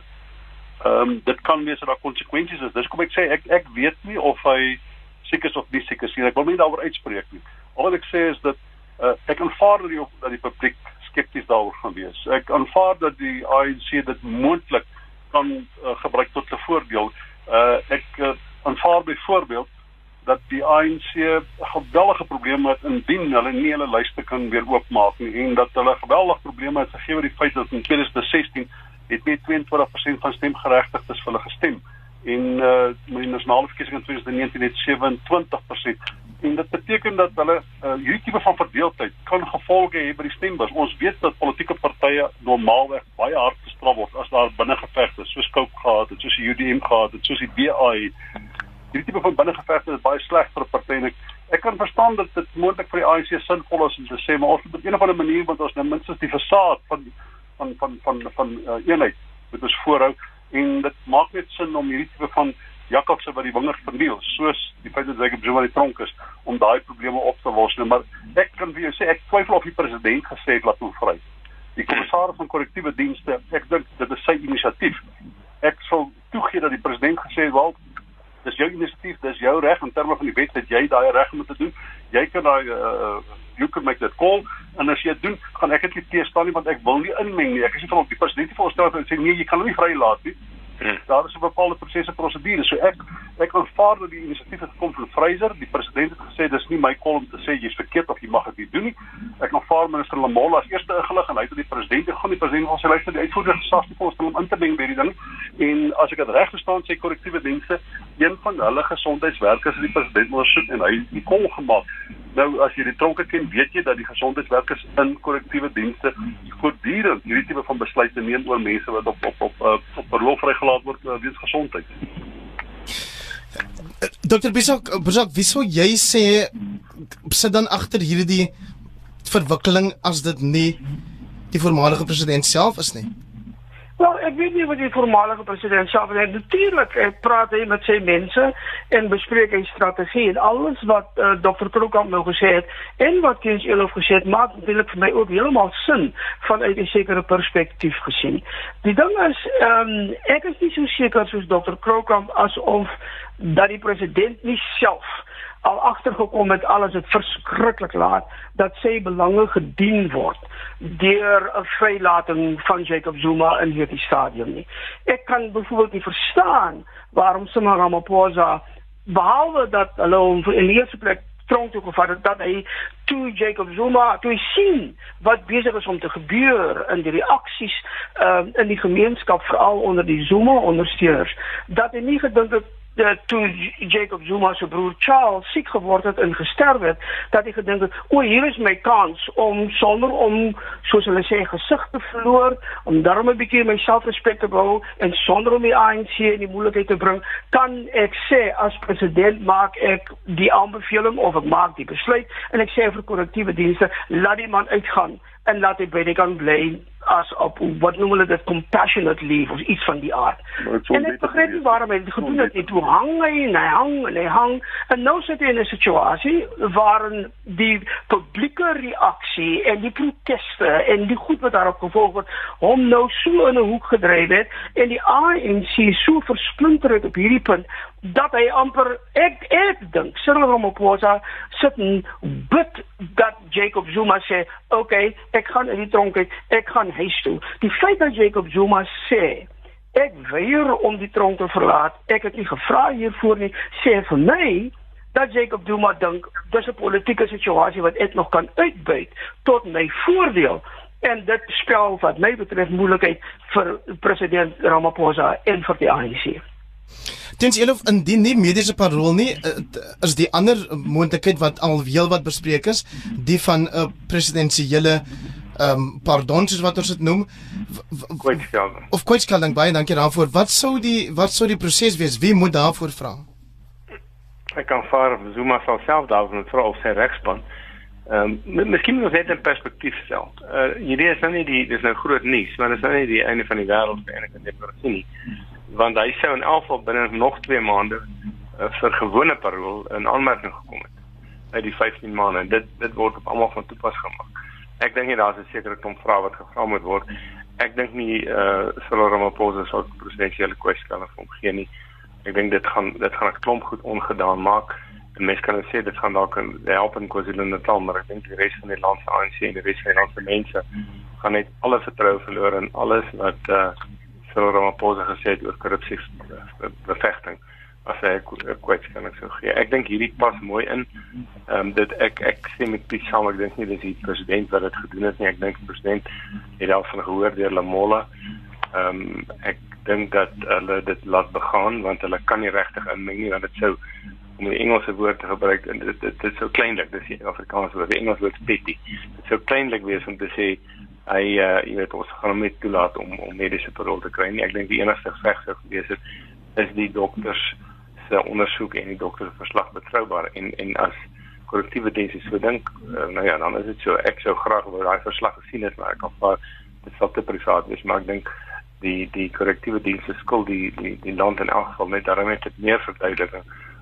ehm um, dit kan wees dat daar konsekwensies is. Dis kom ek sê ek ek weet nie of hy siek is of nie siek is nie. Ek wil nie daaroor uitspreek nie. Al wat ek sê is dat uh, ek aanvaar dat die dat die publiek skepties daaroor gaan wees. Ek aanvaar dat die ANC dit moontlik kan uh, gebruik tot 'n voordeel. Uh ek uh, aanvaar byvoorbeeld dat die ANC geweldige probleme het indien hulle nie hulle lyste kan weer oopmaak nie en dat hulle geweldige probleme het gegee oor die feit dat in 2016 het net 22% van stemgeregtigdes vir hulle gestem en uh met die nasionale verkiesing in 2019 het 27% en dit beteken dat hulle uh, hierdie tipe van verdeeldheid kan gevolge hê by die stembus. Ons weet dat politieke partye normaalweg baie hard gestraf word as daar binnengevegte soos Cope gehad het, soos die UDM gehad het, soos die BA hierdie tipe van binnengevegte is baie sleg vir 'n party en ek, ek kan verstaan dat dit moontlik vir die ANC sinvol is om te sê maar ons moet op 'n of ander manier want ons nou minstens die fasaad van van van van van uh, eenheid moet ons voorhou en dit maak net sin om hierdie tipe van Jakobse wat die wingerd verniel soos die feit dat hy op Zuma die tronk is om daai probleme op te los. Nou maar ek kan vir jou sê ek twyfel of die president gesê het laat hom vry. Die kommissaris van korrektiewe dienste ek dink dit is sy inisiatief ek sal toegee dat die president gesê het wel dis jou inisiatief, dis jou reg in terme van die wet dat jy daai reg moet doen. Jy kan daai uh you can make that call en as jy dit doen, gaan ek dit nie teestaan nie want ek wil nie inmeng nie. Ek is nie van op die president voorstel en sê nee, jy kan hom nie vrylaat nie. Hmm. Daar is 'n bepaalde prosesse prosedure. So ek ek aanvaar dat die inisiatief het gekom van Fraser. Die president het gesê dis nie my kol om te sê jy's verkeerd of jy mag dit nie doen nie. Ek aanvaar minister Lamola as eerste ingelig en hy het die president gaan die president sy luister die uitvoerende gesag die poste om in te meng by die ding. En as ek dit reg verstaan sê korrektiewe dienste een van hulle gesondheidswerkers het die president ondersoek en hy het die kol gemaak. Nou as jy die tronke ken, weet jy dat die gesondheidswerkers in korrektiewe dienste voortdurend hierdie tipe van besluite neem oor mense wat op op op op, op verlof vrygelaat word uh, weens gesondheid. Dokter Bisok, Bisok, wieso jy sê sit dan agter hierdie verwikkeling as dit nie die voormalige president self is nie? Wel, ek weet nie wat die voormalige president self het. Natuurlik, hy praat hy met sy mense en bespreek hy strategie en alles wat uh, eh, Dr. Krookamp nou gesê het en wat Kens Elof gesê het, maak natuurlik vir my ook heeltemal sin vanuit 'n sekere perspektief gesien. Die ding is, ehm um, ek is nie so seker soos Dr. Krookamp asof dat die president nie self al agtergekom het alles het verskriklik laat dat sy belange gedien word deur 'n vrylating van Jacob Zuma in hierdie stadium nie. Ek kan byvoorbeeld nie verstaan waarom Cyril Ramaphosa behalwe dat hulle hom in die eerste plek tronk toe gevat het dat hy toe Jacob Zuma toe sien wat besig is om te gebeur in die reaksies uh, in die gemeenskap veral onder die Zuma ondersteuners dat hy nie gedink het dat toe Jacob Zuma se broer Charles siek geword het en gesterf het, dat hy gedink het, "O, hier is my kans om sonder om soos hulle sê gesig te verloor, om daarmee 'n bietjie my selfrespek te bou en sonder om die ANC in die moeilikheid te bring, kan ek sê as president maak ek die aanbeveling of ek maak die besluit en ek sê vir korrektiewe dienste, laat die man uitgaan en laat hy by die kan bly as op wat noem hulle dit compassionate leave of iets van die aard. En ek begryp nie waarom hy dit gedoen het nie. Toe hang hy en hy hang en hy hang en nou sit hy in 'n situasie waarin die publieke reaksie en die proteste en die goed wat daarop gevolg het hom nou so in 'n hoek gedryf het en die ANC so versplinter het op hierdie punt dat hy amper ek ek dink Cyril Ramaphosa sit en bid dat Jacob Zuma sê, "Oké, okay, ek gaan in die tronk uit. Ek gaan huis toe." Die feit dat Jacob Zuma sê, "Ek weier om die tronk te verlaat. Ek het nie gevra hiervoor nie," sê vir my dat Jacob Zuma dink dis 'n politieke situasie wat ek nog kan uitbuit tot my voordeel en dit spel wat my betref moeilikheid vir president Ramaphosa en vir die ANC. Tens elof indien nie mediese parol nie eh, is die ander moontlikheid wat al heel wat bespreek is, die van 'n uh, presidensiële ehm um, pardon soos wat ons dit noem. Kwytskelding. Of kwytskelding baie dankie daarvoor. Wat sou die wat sou die proses wees? Wie moet daarvoor vra? Ek kan vaar Zuma sal self daarvan vra of sy regspan. Ehm um, miskien moet ons net 'n perspektief stel. Uh hierdie is nou nie die dis nou groot nuus, maar dit is nou nie die einde van die wêreld vir enige demokrasie nie want hy sou in elk geval binne nog 2 maande uh, vir gewone parol in aanmerking gekom het uit die 15 maande. Dit dit word op almal van toepas gemaak ek dink nie daar's 'n sekere klomp vrae wat gevra moet word. Ek dink nie eh uh, Cyril Ramaphosa sal presidentsiële kwessie van gee nie. Ek dink dit gaan dit gaan 'n klomp goed ongedaan maak. En mense kan sê dit gaan dalk help in KwaZulu-Natal maar ek dink die res van die land se ANC en die res van die land se mense gaan net alle vertroue verloor in alles wat eh uh, Cyril Ramaphosa gesê het oor korrupsie bevegting as hy 'n kwetskenning sou gee. Ek dink hierdie pas mooi in. Ehm um, dit ek ek sê met Piet saam ek dink nie dis die president wat dit gedoen het nie. Ek dink die president het al van gehoor deur Lamola. Ehm um, ek dink dat hulle dit laat begaan want hulle kan nie regtig inmeng nie want dit sou om die Engelse woord te gebruik en dit dit, dit sou kleinlik dis die Afrikaanse woord. Die Engels woord petty. Dit sou kleinlik wees om te sê hy uh jy weet ons gaan hom net toelaat om om mediese parol te kry nie. Ek dink die enigste veg sou gewees het is die dokters se ondersoek en die dokter se verslag betroubaar en en as korrektiewe dienste so dink uh, nou ja dan is dit so ek sou graag wou daai verslag gesien het maar ek kan maar dit sal te privaat wees maar ek dink die die korrektiewe dienste skuld die die die land in elk geval net daarmee dit meer verduidelik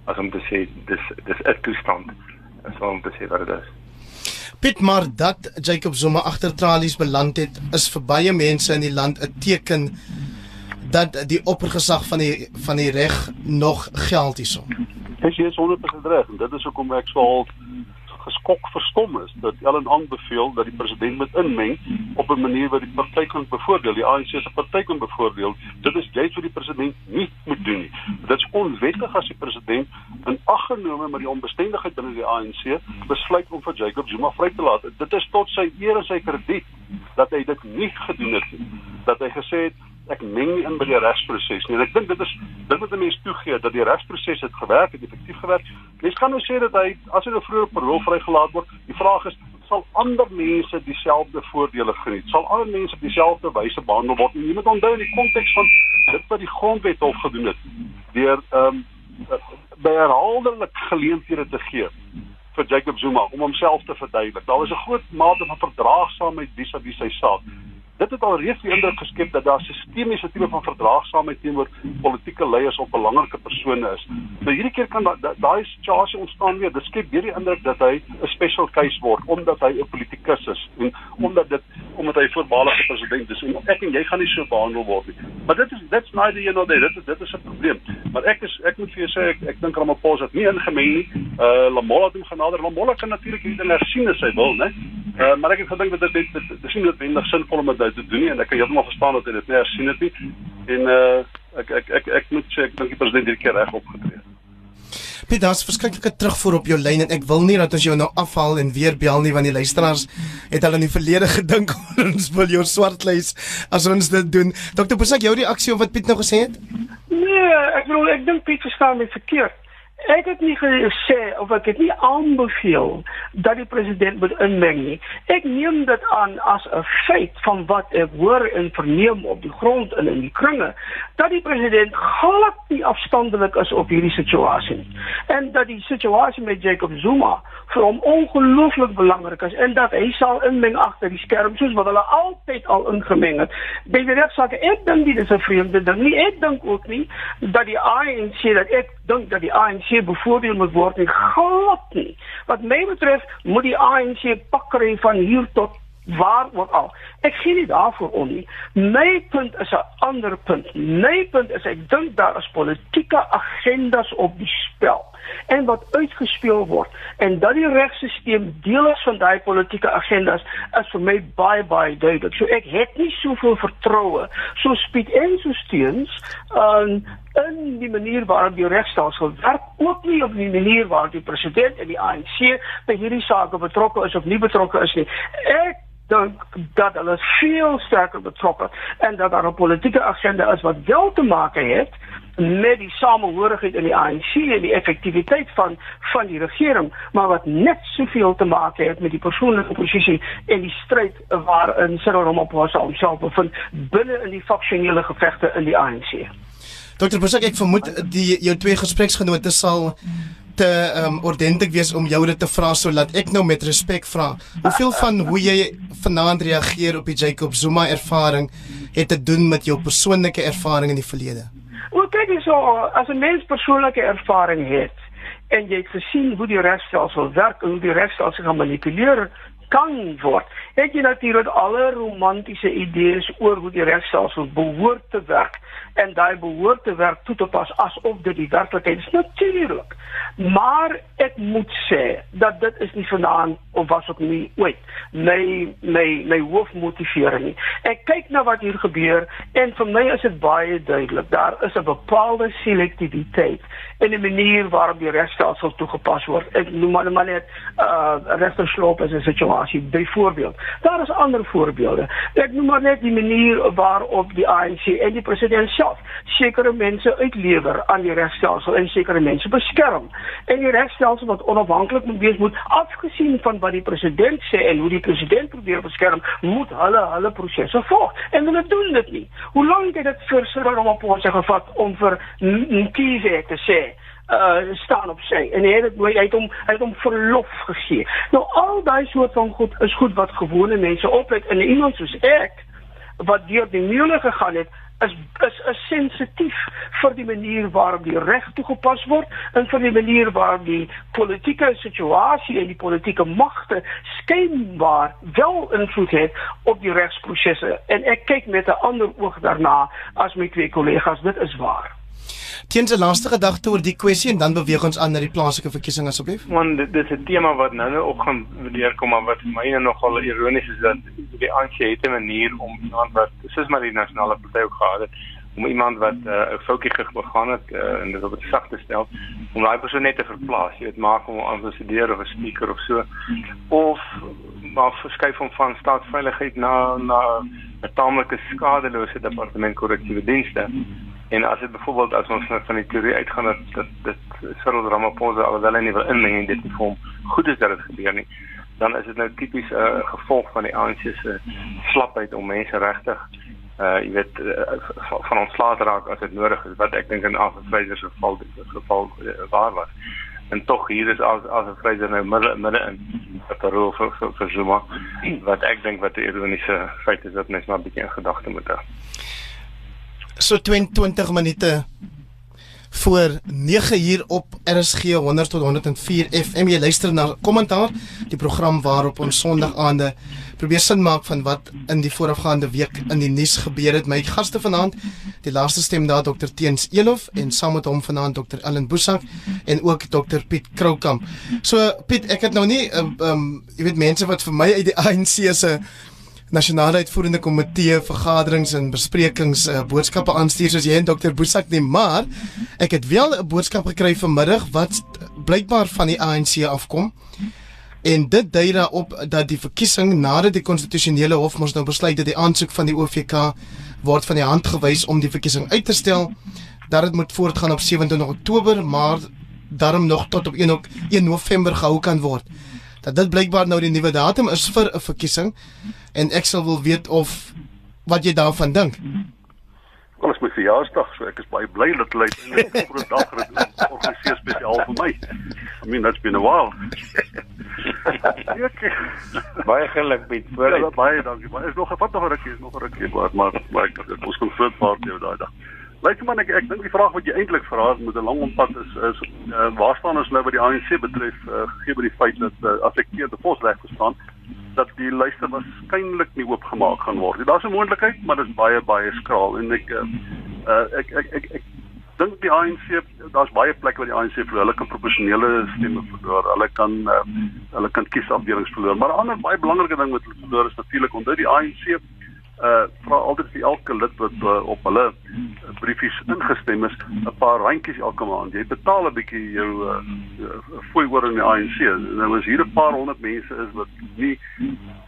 as om te sê dis dis 'n toestand as om te sê wat dit is Piet maar dat Jacob Zuma agter tralies beland het is vir baie mense in die land 'n teken dat die oppergesag van die van die reg nog geld hierso. Dis jy is 100% reg en dit is hoekom ek sou al geskok verstom is dat Ellen aanbeveel dat die president moet inmeng op 'n manier wat die party kan bevoordeel, die ANC se party kan bevoordeel. Dit is juist wat die president nie moet doen nie. Dit is onwettig as die president in ag genome met die onbestendigheid binne die ANC besluit om vir Jacob Zuma vry te laat. Dit is tot sy eer en sy krediet dat hy dit nie gedoen het nie. Dat hy gesê het ek meng nie in by die regsproses nie. En ek dink dit is dit moet mense toegee dat die regsproses het gewerk, het effektief gewerk. Mens kan nou sê dat hy as hy nou vroeër parol vrygelaat word, die vraag is sal ander mense dieselfde voordele geniet? Sal ander mense op dieselfde wyse behandel word? En jy moet onthou in die konteks van dit wat die grondwet hof gedoen het deur ehm um, by herhaaldelik geleenthede te gee vir Jacob Zuma om homself te verduidelik. Daar was 'n groot mate van verdraagsaamheid vis-à-vis sy saak dit het alreeds die indruk geskep dat daar sistemiese tipe van verdraagsaamheid teenoor politieke leiers op belangrike persone is. Nou hierdie keer kan daai da, situasie ontstaan weer. Dit skep weer die indruk dat hy 'n special case word omdat hy 'n politikus is en omdat dit omdat hy voormalige president is en ek en jy gaan nie so behandel word nie. Maar dit is dit's neither here nor there. Dit is dit is 'n probleem. Maar ek is ek moet vir jou sê ek ek dink Ramaphosa het nie ingemeng nie. Uh Lamola het hom genader. Lamola kan natuurlik hierdie ding hersien as hy wil, né? Uh maar ek het gedink dat dit dit is nie noodwendig sinvol om dit nou te doen nie en ek kan heeltemal verstaan dat hy dit nie hersien het nie. En uh ek ek ek ek moet sê ek dink die president hierdie keer reg opgetree. Piet, daar's verskriklike terugvoer op jou lyn en ek wil nie dat ons jou nou afhaal en weer bel nie want die luisteraars het al in die verlede gedink ons wil jou swartlys as ons dit doen. Dr. Bosak, jou reaksie op wat Piet nou gesê het? Nee, ek bedoel ek dink Piet verstaan my verkeerd. Ek het nie gesê of ek het nie aanbeveel dat die president moet inmeng nie. Ek neem dit aan as 'n feit van wat ek hoor en verneem op die grond en in die kringe dat die president glad nie afstandelik is op hierdie situasie en dat die situasie met Jacob Zuma vir hom ongelooflik belangrik is en dat hy sal inmeng agter die skerm soos wat hulle altyd al ingemeng het. By die regsaak ek dink dit is 'n vreemde ding nie. Ek dink ook nie dat die ANC dat ek dink dat die ANC bevoordeel moet word nie glad nie. Wat my betref, moet die ANC pakkery van hier tot waar ook al. Ek sien nie daarvoor om nie. My punt is 'n ander punt. My punt is ek dink daar is politieke agendas op die spel en wat uitgespeel word en dat die regstelsel deel is van daai politieke agendas is vir my baie baie duidelik. So ek het nie soveel vertroue so Piet en so Steens aan in die manier waarop die regstelsel werk ook nie op die manier waarop die president en die ANC by hierdie saak betrokke is of nie betrokke is nie. Ek dink dat hulle veel sterker betrokke en dat daar 'n politieke agenda is wat wel te maak het met die samehorigheid in die ANC en die effektiwiteit van van die regering, maar wat net soveel te maak het met die persoonlike posisie en die stryd waarin Cyril Ramaphosa homself bevind binne in die faksionele gevegte in die ANC. Dr. Bosak, ek vermoed die jou twee gespreksgenote sal te um, ordentlik wees om jou dit te vra sodat ek nou met respek vra. Hoeveel van hoe jy vanaand reageer op die Jacob Zuma ervaring het te doen met jou persoonlike ervaring in die verlede? Wel kyk jy so as 'n mens persoonlike ervaring het en jy het gesien hoe die regstelsel werk en hoe die regstelsel gemanipuleer kan word. Het jy natuurlik alle romantiese idees oor hoe die regstelsel behoort te werk en daai behoort te werk toe te pas asof dit die werklikheid is natuurlik. Maar ek moet sê dat dit is nie vanaand of was ook nie ooit my my my hoofmotivering nie. Ek kyk na wat hier gebeur en vir my is dit baie duidelik. Daar is 'n bepaalde selektiwiteit in die manier waarop die regstelsel toegepas word. Ek noem maar, net uh regstersloop as 'n situasie byvoorbeeld. Daar is ander voorbeelde. Ek noem maar net die manier waarop die ANC en die president self sekere mense uitlewer aan die regstelsel en sekere mense beskerm. En die regstelsel wat onafhanklik moet wees moet afgesien van wat die president sê en hoe die president probeer beskerm, moet hulle hulle prosesse volg. En hulle doen dit nie. Hoe lank het dit vir Cyril Ramaphosa gevat om vir Mkhize te sê uh staan op sy en hy het hy het hom hy het hom verlof gegee. Nou al daai soort van goed is goed wat gewone mense oplet en iemand soos ek wat deur die meule gegaan het is is is sensitief vir die manier waarop die reg toegepas word en vir die manier waarop die politieke situasie en die politieke magte skynbaar wel invloed het op die regsprosesse. En ek kyk met 'n ander oog daarna as my twee kollegas dit is waar Teens 'n laaste gedagte oor die kwessie en dan beweeg ons aan na die plaaslike verkiesing asseblief. Want dit, dit is 'n tema wat nou nou op gaan deurkom maar wat vir my nogal ironies is dat die ANC het 'n manier om iemand wat soos maar die nasionale party ook gehad het om iemand wat uh, 'n foutjie gegaan het uh, en dit op 'n sag te stel om daai persoon net te verplaas. Jy weet maak hom 'n ambassadeur of 'n speaker of so of maar verskuif hom van staatsveiligheid na na 'n taamlike skadelose departement korrektiewe dienste. En as dit byvoorbeeld as ons nou van die teorie uitgaan dat dit dit Cyril Ramaphosa alhoewel hy nie wil inmeng in dit nie vorm goed is dat dit gebeur nie, dan is dit nou tipies 'n uh, gevolg van die ANC se slapheid om mense regtig uh jy weet uh, van ontslae raak as dit nodig is wat ek dink in Afrika se geval geval uh, waar was en tog hier is as as 'n Fraser nou midde midde in 'n rol vir vir, vir Zuma wat ek dink wat die ironiese feit is dat mens maar 'n bietjie in gedagte moet hou. So 22 minute voor 9 uur op RSG 100 tot 104 FM jy luister na kommentaar die program waarop ons Sondag aande probeer sin maak van wat in die voorafgaande week in die nuus gebeur het. My gaste vanaand die laaste stem daar Dr Teens Elof en saam met hom vanaand Dr Ellen Boesak en ook Dr Piet Kroukamp. So Piet ek het nou nie um, um, jy weet mense wat vir my uit die ANC se nasionale uitvoerende komitee vergaderings en besprekings uh, boodskappe aanstuur soos jy en dokter Boesak nie, maar ek het wel 'n boodskap gekry vanmiddag wat blykbaar van die ANC afkom. En dit dui daarop dat die verkiesing nadat die konstitusionele hof mos nou besluit dat die aansoek van die OVK word van die hand gewys om die verkiesing uit te stel, dat dit moet voortgaan op 27 Oktober, maar daarom nog tot op 1 1 November gehou kan word. Dat dit blykbaar nou die nuwe datum is vir 'n verkiesing en ek sal wil weet of wat jy daarvan dink. Wel is my verjaarsdag, so ek is baie bly dat hulle eintlik 'n groot dag organiseer spesiaal vir my. I mean that's been a while. baie geluk met voor. Ja, baie dankie. Maar is nog wat nog 'n rukkie, is nog 'n rukkie, maar maar, maar ek, ek ons kon groot party hou daai dag. Lyk man ek ek dink die vraag wat jy eintlik vra met 'n lang ompad is is uh, waar staan ons nou by die ANC betref uh, gegee by die feit dat uh, affekteerde volksreg verstaan dat die lyste waarskynlik nie oopgemaak gaan word. Daar's 'n moontlikheid, maar dit is baie baie skraal en ek uh, ek ek ek, ek dink die ANC daar's baie plekke waar die ANC vir hulle kan proporsionele stemme verloor. Hulle kan uh, hulle kan kiesafdelings verloor. Maar 'n ander baie belangrike ding wat hulle verloor is natuurlik onthou die ANC uh vra altyd vir elke lid wat uh, op hulle briefies ingestem is 'n paar randjies elke maand. Jy betaal 'n bietjie jou uh fooi oor in die ANC. Nou is hier 'n paar honderd mense is wat nie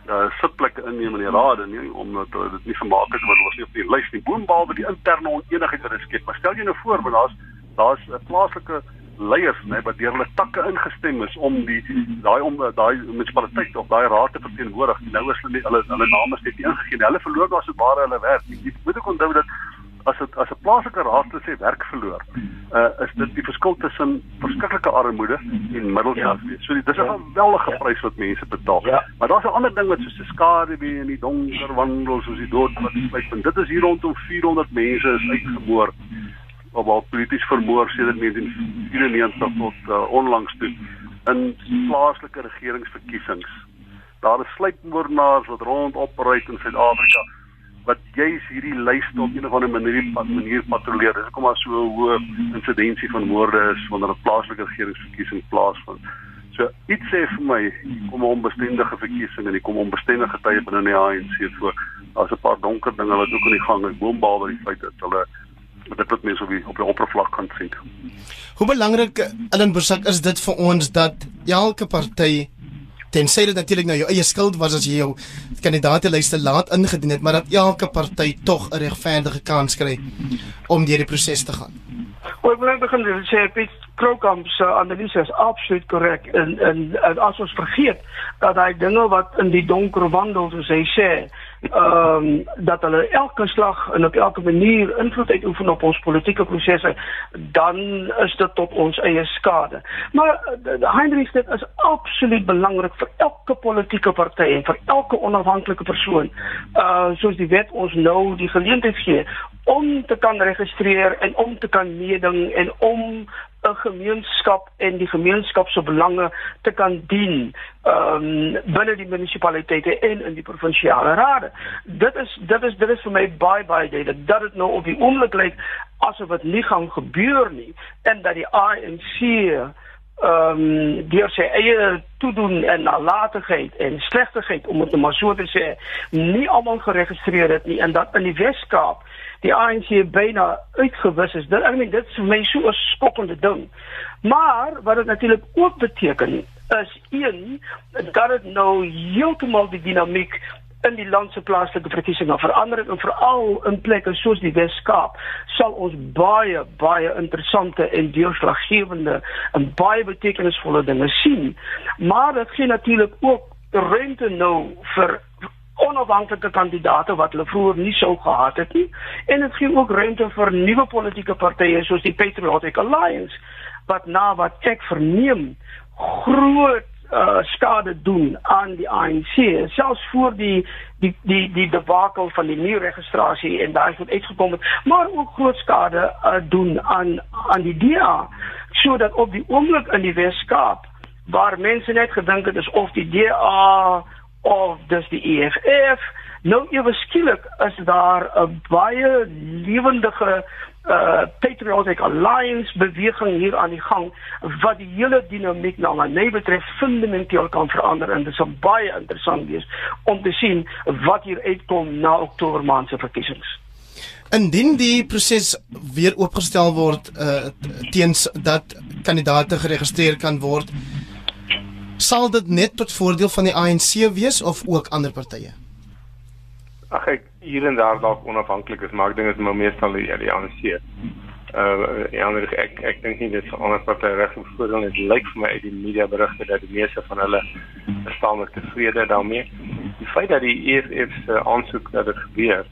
uh sitplekke inneem in die raad nie omdat uh, dit nie vermaak het want hulle was nie op die lys nie. Boonbehalwe die interne onenigheid wat geskep. Maar stel jy nou voor, want daar's daar's 'n plaaslike leiers nê wat deur hulle takke ingestem is om die daai om daai munisipaliteit of daai raad te verteenwoordig. Nou is hulle hulle hulle name steeds nie ingegee nie. Hulle verloor daar so baie hulle werk. Jy moet ook onthou dat as dit as 'n plaaslike raad sê werk verloor, uh, is dit die verskil tussen verskriklike armoede en middelklas wees. So dis 'n ja. geweldige prys wat mense betaal. Ja. Maar daar's 'n ander ding wat soos 'n skaduwee in die donker wandel soos die dood wat spyt. Dit is hier rondom 400 mense is uitgeboor of al polities vermoor sedert 1994 tot uh, onlangs toe in plaaslike regeringsverkiesings. Daar is sluipmoordenaars wat rondopreik in Suid-Afrika wat juis hierdie lyste op 'n of ander manier manier patrolleer. Dis hoekom daar so 'n hoë insidensie van moorde is wanneer 'n plaaslike regeringsverkiesing plaasvind. So iets sê vir my kom 'n onbestendige verkiesing en die kom onbestendige tye binne die ANC voor. Daar's 'n paar donker dinge wat ook aan die gang is, boonbehalwe die feit dat hulle dit wat mense op die op die oppervlak kan sien. Hoe belangrik Ellen Bursak is dit vir ons dat elke party tensy dit natuurlik nou jou eie skuld was as jy jou kandidaatelyste laat ingedien het, maar dat elke party tog 'n regverdige kans kry om deur die proses te gaan. Ek wil begin sê Piet Krokamp se analise is absoluut korrek en, en en as ons vergeet dat hy dinge wat in die donker wandel soos hy sê ehm um, dat hulle elke slag en op elke manier invloed uitoefen op ons politieke prosesse, dan is dit tot ons eie skade. Maar uh, Heinrich dit is absoluut belangrik vir elke politieke party en vir elke onafhanklike persoon. Uh soos die wet ons nou die geleentheid gee om te kan registreer en om te kan meeding en om 'n gemeenskap en die gemeenskap se belange te kan dien ehm um, binne die munisipaliteite en in die provinsiale rade. Dit is dit is dit is vir my baie baie duidelik dat dit nou op die oomblik lyk asof dit nie gaan gebeur nie en dat die ANC ehm um, deur sy eie toedoen en nalatigheid en slegtigheid om dit maar so te sê nie almal geregistreer het nie en dat in die Wes-Kaap die ANC byna uitgewis is. Dit ek meen dit is vir my so 'n skokkende ding. Maar wat dit natuurlik ook beteken is een dat dit nou heeltemal die dinamiek in die land se plaaslike verkiesings verander en veral in plekke soos die Wes-Kaap sal ons baie baie interessante en deurslaggewende en baie betekenisvolle dinge sien. Maar dit gee natuurlik ook ruimte nou vir onafhanklike kandidaate wat hulle vroeër nie sou gehad het nie. En dit gee ook ruimte vir nuwe politieke partye soos die Patriotic Alliance wat na wat ek verneem groot uh, skade doen aan die ANC selfs voor die die die die debakel van die nuwe registrasie en daai het uitgekom het maar ook groot skade uh, doen aan aan die DA sodat op die oomblik in die Weskaap waar mense net gedink het is of die DA of dis die EFF nou ewe skielik is daar 'n baie lewendige uh patriotic alliance beweging hier aan die gang wat die hele dinamiek na my nee betref fundamenteel kan verander en dit sal baie interessant wees om te sien wat hier uitkom na Oktober maand se verkiesings. Indien die proses weer oopgestel word uh teens dat kandidaate geregistreer kan word, sal dit net tot voordeel van die ANC wees of ook ander partye? Ag ek hier en daar dalk onafhanklik is, maar ek dink dit is maar meestal die, die ANC. Uh ja, ek ek, ek dink nie dit is ander partye reg om voordeel dit lyk vir my uit die media berigte dat die meeste van hulle met tevrede daarmee. Die feit dat die EFF se aansoek dat dit gebeur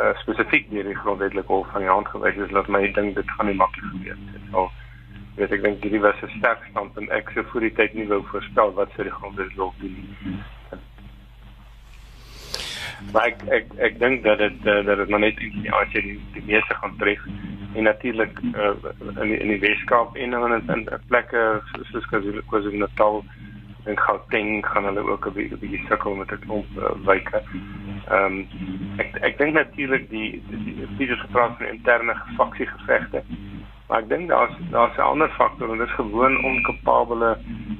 uh spesifiek deur die grondwetlike hof van die hand gewys is, laat my dink dit gaan nie maklik gebeur nie. Sal weet ek dink hierdie was 'n sterk standpunt ek sou vir die tyd nie wou voorspel wat sou die grondwet wil doen maar ek ek ek dink dat dit uh, dat dit maar net die ANC die, die meeste gaan tref. En natuurlik uh, in die, in die Weskaap en in in, in plekke soos KwaZulu-Natal en Gauteng gaan hulle ook 'n bietjie bietjie sukkel met 'n klomp uh, wyke. Ehm um, ek ek dink natuurlik die die gepraat van interne faksiegevegte Maar ek dink daar's daar's 'n ander faktor en dit is gewoon onkapabele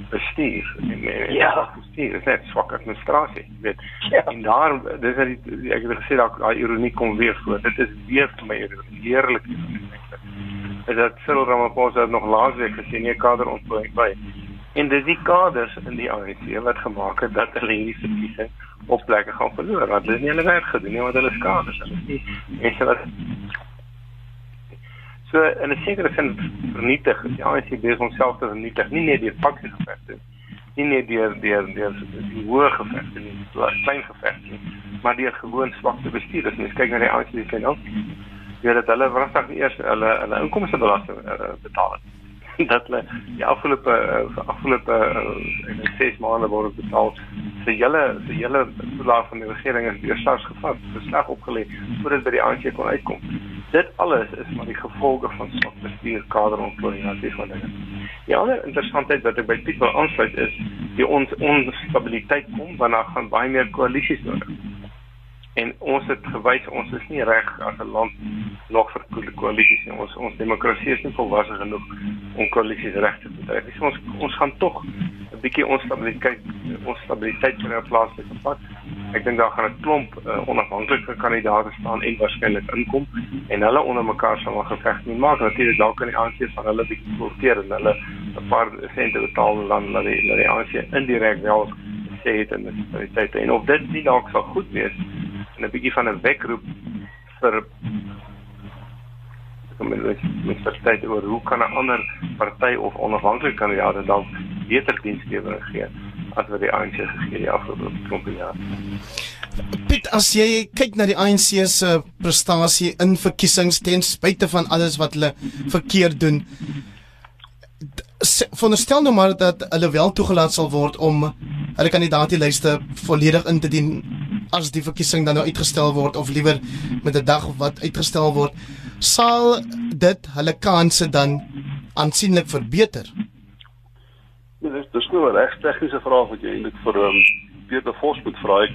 bestuur. En, en ja, bestuur is net swak administrasie, weet. Ja. En daar dis dat die ek het gesê daar daai ironie kom weer voor. Dit is weer vir my heerlik. Is dat Cyril Ramaphosa nog laasweek gesê nie kader ontplooi by. En dis die kaders in die ANC wat gemaak het dat hulle hierdie verkiesing op plekke gaan verloor. Want hulle het nie hulle werk gedoen nie, want hulle is kaders. Hulle is nie mense wat So in 'n sekere sin vernietig die ANC besig om self te vernietig, nie net deur faksie gevegte nie, nie deur deur deur die hoë gevegte nie, klein gevegte nie, maar deur gewoon swakte bestuur. As mens kyk na die ANC se kanaal, jy weet dat hulle wragtig eers hulle hulle inkomstebelasting uh, betaal het. dat hulle die afgelope uh, afgelope uh, 6 maande word betaal se hele se hele toelaag van die regering is deur SARS gevat, besleg opgelê voordat by die ANC kon uitkom dit alles is maar die gevolge van swak bestuur, kaderontplooiing en dis wat dinge. Die ander interessantheid wat ek by Piet wil aansluit is die ons onstabiliteit kom wanneer gaan baie meer koalisies nodig. En ons het gewys ons is nie reg as 'n land nog vir koalisies nie. Ons ons demokrasie is nie volwasse genoeg om koalisies reg te bedryf. So ons ons gaan tog 'n bietjie onstabiliteit onstabiliteit in 'n plaaslike pad ek dink daar gaan 'n klomp uh, onafhanklike kandidaate staan en waarskynlik inkom en hulle onder mekaar sal 'n geveg nie maak natuurlik dalk kan die ANC van hulle bietjie sorteer en hulle 'n paar sente betaal en dan laat die laat die ANC indirek wel sê dit in die tyd en of dit nie dalk sal goed wees en 'n bietjie van 'n wekroep vir kom in met verstaan oor hoe kan 'n ander party of onafhanklike kandidaat dan beter dienslewering gee as wat die ANC gegee die afgelope klompie jaar. Piet, as jy kyk na die ANC se prestasie in verkiesings ten spyte van alles wat hulle verkeerd doen, veronderstel nou maar dat hulle wel toegelaat sal word om hulle kandidaatlyste volledig in te dien as die verkiesing dan nou uitgestel word of liewer met 'n dag wat uitgestel word, sal dit hulle kansse dan aansienlik verbeter. Ja, dis dis nou 'n reg tegniese vraag wat jy eintlik vir um, weer te vors moet vra ek.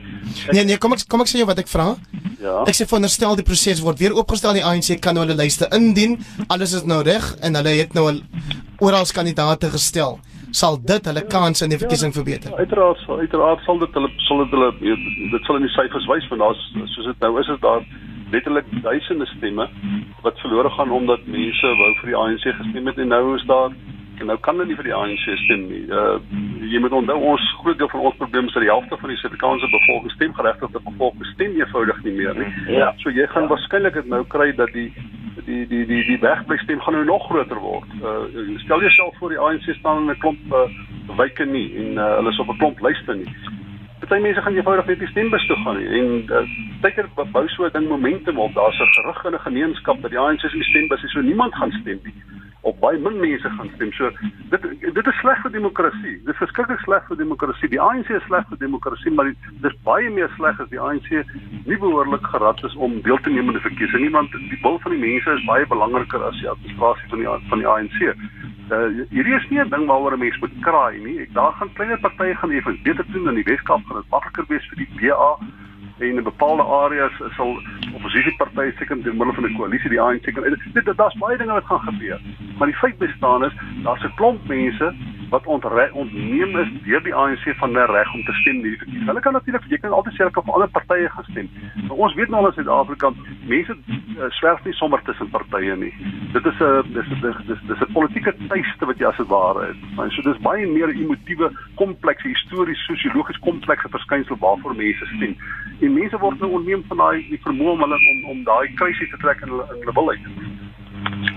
Nee nee, kom ek kom ek sê jou wat ek vra? Ja. Ek sê veronderstel die proses word weer opgestel die ANC kan nou hulle lyste indien. Alles is nou reg en hulle het nou al oral kandidaate gestel. Sal dit hulle kans in die verkiesing verbeter? Ja, uiteraard sal uiteraard sal dit hulle sal dit hulle dit sal in die syfers wys want daar's soos dit nou is is daar letterlik duisende stemme wat verlore gaan omdat mense wou vir die ANC gestem het en nou is daar en nou kan hulle nie vir die ANC stem nie. Uh jy moet onthou ons groot deel van ons probleem is dat die helfte van die Suid-Afrikaanse bevolking stemgeregtigde bevolking stem eenvoudig nie meer nie. Ja. So jy gaan waarskynlik dit nou kry dat die die die die die wegbly stem gaan nou nog groter word. Uh stel jouself voor die ANC staan in 'n klomp uh, wyke nie en uh, hulle is op 'n klomp lyste nie. Party mense gaan eenvoudig net die stembus toe gaan nie. en uh, tydker bou so 'n ding momentum op. Daar's 'n gerug in 'n gemeenskap dat die ANC se stembus is so niemand gaan stem nie of baie min mense gaan stem. So dit dit is sleg vir demokrasie. Dit is verskriklik sleg vir demokrasie. Die ANC is sleg vir demokrasie, maar dit is baie meer sleg as die ANC nie behoorlik gerad is om deel te neem aan die verkiesing nie, want die wil van die mense is baie belangriker as die administrasie van die van die ANC. Uh, hierdie is nie 'n ding waaroor 'n mens moet kraai nie. Ek daar gaan kleiner partye gaan effe beter doen in die Weskaap gaan dit makliker wees vir die DA en in bepaalde areas sal oppositiepartye seker deur middel van 'n koalisie die ANC kan dit daar's baie dinge wat gaan gebeur. Maar die feit bestaan is daar's 'n klomp mense wat ontre, ontneem is deur die ANC van 'n reg om te stem hierdie verkiesing. Hulle kan natuurlik jy kan altyd sê hulle kan vir ander partye gaan stem. Maar ons weet nou in Suid-Afrika mense uh, swerf nie sommer tussen partye nie. Dit is 'n dis dis dis dis 'n politieke tuiste wat jy as dit ware het. Maar so dis baie meer emotiewe, komplekse, histories, sosiologies komplekse verskynsel waarvoor mense stem. En mense word nou ontneem van daai vermoë om hulle om om daai krisis te trek in hulle in hulle wil uit.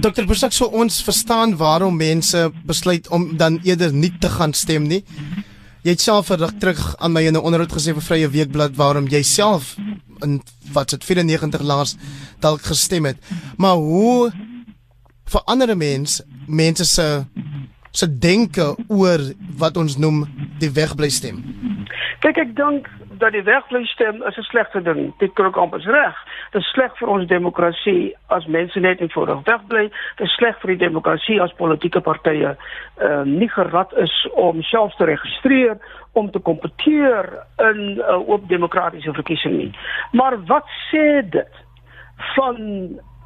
Dr. Busak, so ons verstaan waarom mense besluit om dan eerder nie te gaan stem nie. Jy het self verrig terug aan my in 'n onderhoud gesê vir Vrye Weekblad waarom jy self in wat dit 94 laas dalk gestem het. Maar hoe verander 'n mens mense se se denke oor wat ons noem die wegbly stem? Kyk ek dink dat die wegbly-stem is 'n slegte ding. Dit kan ook amper reg. Dit is sleg vir ons demokrasie as mense net eenvoudig wegbly. Dit is sleg vir die demokrasie as politieke partye uh, nie gerad is om self te registreer om te kompeteer in 'n uh, oop demokratiese verkiesing nie. Maar wat sê dit van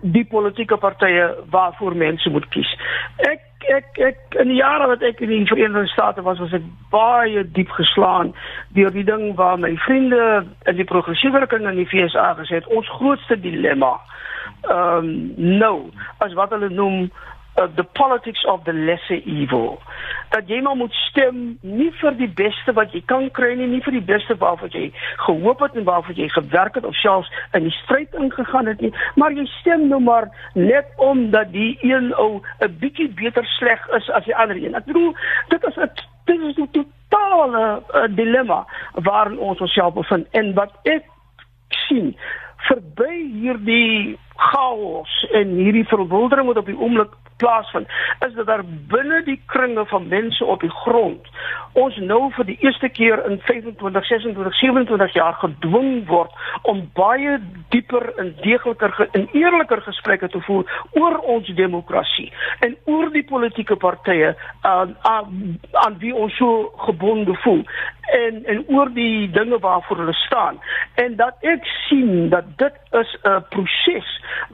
die politieke partye waarvoor mense moet kies? Ek ek ek in die jare wat ek in die Verenigde State was, was ek baie diep geslaan deur die ding waar my vriende in die progressiewe rigting in die FSA gesê het ons grootste dilemma ehm um, nou as wat hulle noem uh, the politics of the lesser evil dat jy maar moet stem nie vir die beste wat jy kan kry nie, nie vir die beste waarvoor jy gehoop het en waarvoor jy gewerk het of selfs in die stryd ingegaan het nie, maar jy stem nou maar net omdat die een ou 'n bietjie beter sleg is as die ander een. Ek bedoel, dit is 'n dit is 'n totale uh, dilemma waarin ons onsself bevind en wat ek sien verby hierdie chaos en hierdie verwildering wat op die oomblik plaasvind is dat daar binne die kringe van mense op die grond ons nou vir die eerste keer in 25 26 27 jaar gedwing word om baie dieper en deegliker en eerliker gesprekke te voer oor ons demokrasie en oor die politieke partye aan aan aan wie ons so gebonde voel en en oor die dinge waarvoor hulle staan en dat ek sien dat dit is 'n proses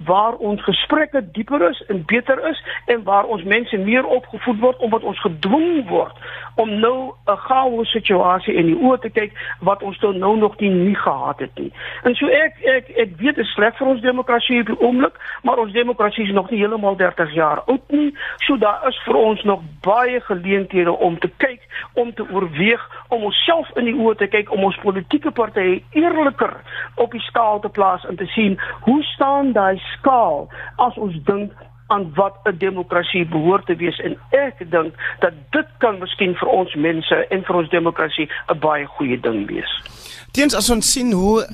waar ons gesprekke dieper is en beter is en waar ons mense meer opgevoed word omdat ons gedwing word om nou 'n chaos situasie in die oë te kyk wat ons tot nou nog nie gehad het nie. En so ek ek ek weet dit is sleg vir ons demokrasie op die oomblik, maar ons demokrasie is nog nie heeltemal 30 jaar oud nie. So daar is vir ons nog baie geleenthede om te kyk, om te oorweeg, om onsself in die oë te kyk, om ons politieke partye eerliker op die skaal te plaas en te sien hoe staan daai skaal as ons dink aan wat 'n demokrasie behoort te wees en ek dink dat dit kan miskien vir ons mense en vir ons demokrasie 'n baie goeie ding wees. Teens as ons sien hoe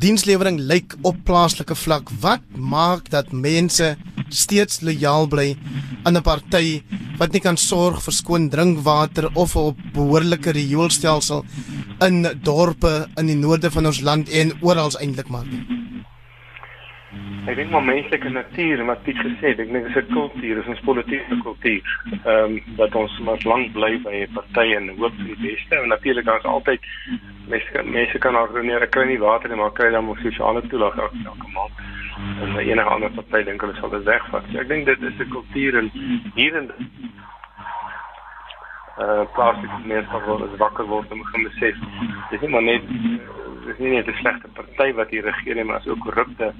dienslewering lyk op plaaslike vlak, wat maak dat mense steeds lojaal bly aan 'n party wat nie kan sorg vir skoon drinkwater of 'n behoorlike rioolstelsel in dorpe in die noorde van ons land en oral eintlik maar nie? Ek dink maar menslike natuur wat Piet gesê het, ek dink dis 'n kultuur, dis 'n politieke kultuur. Ehm um, dat ons maar lank bly by 'n party en hoop vir die beste en natuurlik daar's altyd mense mense kan organiseer, kry nie water nie, maar kry dan mos sosiale toelaag elke maand. En enige ander party dink hulle sal dit wegvat. So ek dink dit is 'n kultuur en hier eh uh, plaaslike mense wat wakker word om te besef. Dis nie maar net dis nie net 'n slegte party wat hier regeer nie, maar is ook korrupte.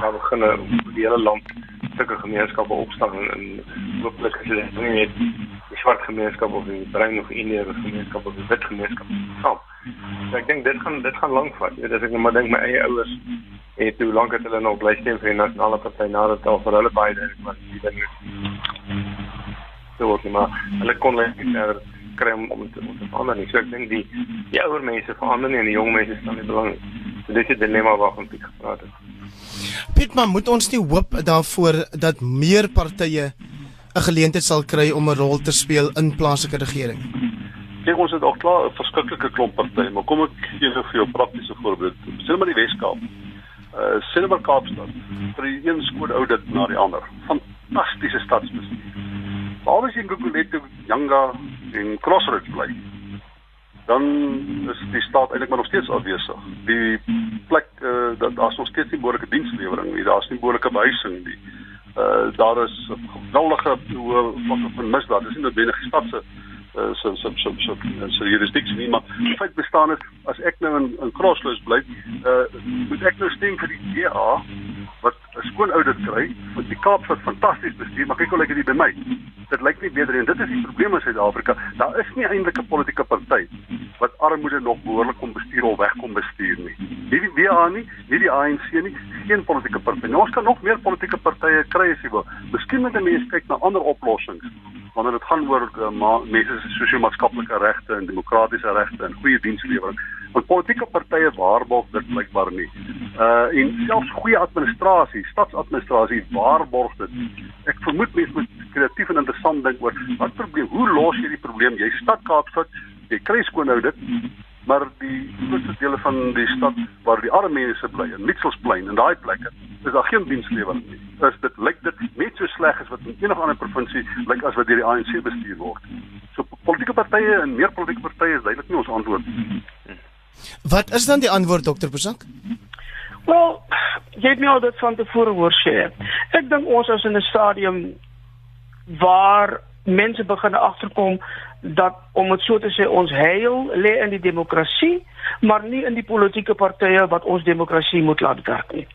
Daar begin die hele land sulke gemeenskappe opstaan en, en hopelik is dit nie net die swart gemeenskap of die bruin of indiese gemeenskap of die wit gemeenskap saam. So ek dink dit gaan dit gaan lank vat. Jy weet as ek net maar dink my eie ouers het hoe lank het hulle nog bly stem vir die nasionale party nadat al vir hulle baie dink wat die ding is. So wat maar hulle kon net verder kry om om te, om te verander nie. So ek dink die die ouer mense verander nie en die jong mense staan nie belang. So dit is die dilemma waarvan ek gepraat het. Piet, maar moet ons nie hoop daarvoor dat meer partye 'n geleentheid sal kry om 'n rol te speel in plaaslike regering? Kyk, ons het al klaar 'n verskriklike klomp partye, maar kom ek gee vir jou 'n praktiese voorbeeld. Sien maar die Weskaap. Uh Silver Kaapstad. Vir die een skool oudit na die ander. Fantastiese stadsbestuur. Waar is in Guguletu, Yanga en Crossroads bly? Dan is die staat eintlik maar nog steeds afwesig. Die plek uh dat daar's nog steeds nie behoorlike dienslewering nie. Daar's nie behoorlike behuising nie. Uh daar is geweldige hoë vlakke van misdaad. Dis nie noodwendig die stad se so so so so so jurisdiksie nie maar die feit bestaan is as ek nou in in Crossroads bly uh moet ek nou stem vir die DA wat 'n skoon oudit kry want die Kaap wat fantasties bestuur maar kyk hoe lyk dit by my. Dit lyk nie beter nie. Dit is die probleem in Suid-Afrika. Daar is nie eintlik 'n politieke party wat armoede nog behoorlik kom bestuur of wegkom bestuur nie. Nie die DA nie nie die ANC nie geen politieke party nou, ons kan nog meer politieke partye kry as jy wil. Miskien moet mense kyk na ander oplossings wanneer dit gaan oor uh, mense se sosio-maatskaplike regte en demokratiese regte en goeie dienslewering. Want politieke partye waarborg dit blykbaar nie. Uh en selfs goeie administrasie, stadsadministrasie waarborg dit. Ek vermoed mense moet kreatief en interessant dink oor wat probleem, hoe los jy die probleem? Jy stad Kaapstad, jy kry skoon nou dit, maar die grootste dele van die stad waar die arme mense bly, in Mitchellsplein en daai plekke, is daar geen dienslewering nie. Is dit lyk dit net so sleg as wat in enige ander provinsie lyk as wat deur die ANC bestuur word. So politieke partye en meer politieke partye is duidelik nie ons antwoord nie. Wat is dan die antwoord dokter Bosak? Wel, jy het my al dit van tevore hoor sê. Ek dink ons is in 'n stadium waar mense begin agterkom dat om dit so te sê ons heil lê in die demokrasie, maar nie in die politieke partye wat ons demokrasie moet laat werk nie.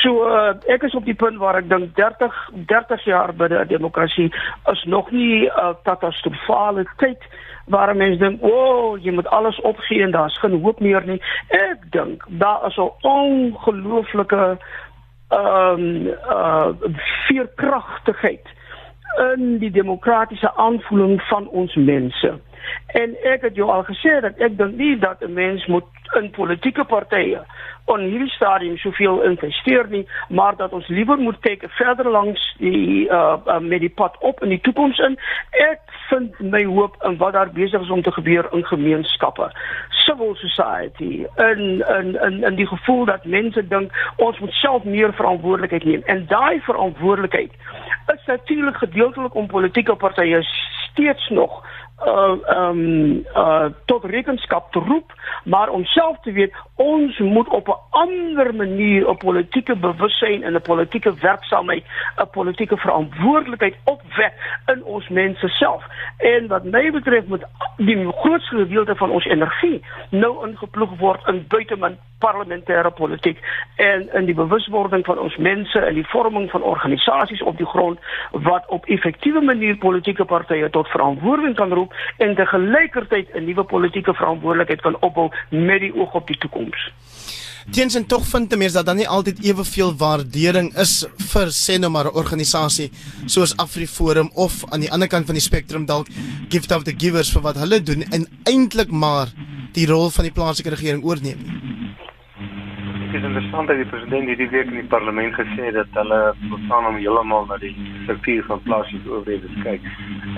So uh, ek is op die punt waar ek dink 30 30 jaar binne 'n demokrasie is nog nie 'n uh, katastrofale tyd waar mense dink, "O, oh, jy moet alles opgee en daar's geen hoop meer nie." Ek dink daar is 'n ongelooflike ehm um, uh veerkragtigheid in die demokratiese aanvoeling van ons mense. En ek het jou al gesê dat ek dink nie dat 'n mens moet in politieke partye on hierdie stadium soveel investeer nie, maar dat ons liewer moet kyk verder langs die uh, uh met die pad op in die toekoms in. Ek vind my hoop in wat daar besig is om te gebeur in gemeenskappe. Civil society en en en en die gevoel dat mense dink ons moet self meer verantwoordelikheid neem. En daai verantwoordelikheid is natuurlik gedeeltelik om politieke partye steeds nog uh um uh tot rekenskap te roep maar om self te weet ons moet op 'n ander manier 'n politieke bewussyn en 'n politieke werksaamheid 'n politieke verantwoordelikheid opwek in ons mense self. En wat my betref moet die grootste gedeelte van ons energie nou ingeploeg word in buiteman parlementêre politiek en in die bewuswording van ons mense en die vorming van organisasies op die grond wat op effektiewe manier politieke partye tot verantwoording kan roep en te gelykertyd 'n nuwe politieke verantwoordelikheid kan opbou met die oog op die toekoms. Teens en tog vind mense dat dan nie altyd eweveel waardering is vir sê nou maar 'n organisasie soos AfriForum of aan die ander kant van die spektrum dalk Gift of the Givers vir wat hulle doen en eintlik maar die rol van die plaaslike regering oorneem. Dit is interessant dat die president hierdie week in die parlement gesê het dat hulle beplan om heeltemal na die struktuur van plaaslike owerhede te kyk.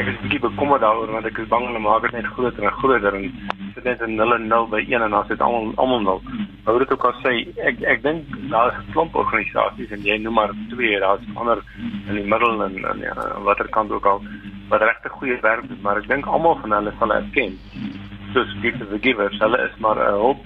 Ek is bietjie bekommerd daaroor want ek is bang hulle maak dit net groter en groter en sit net 'n 0 en 0 by 1 en dan sit almal almal 0. wou dit ook al sê ek ek dink daar is 'n klomp organisasies en jy noem maar twee daar's ander in die middel en en ja, watter kant ook al wat regtig goeie werk doen maar ek dink almal van hulle sal erken soos to the Givers hulle is maar 'n hulp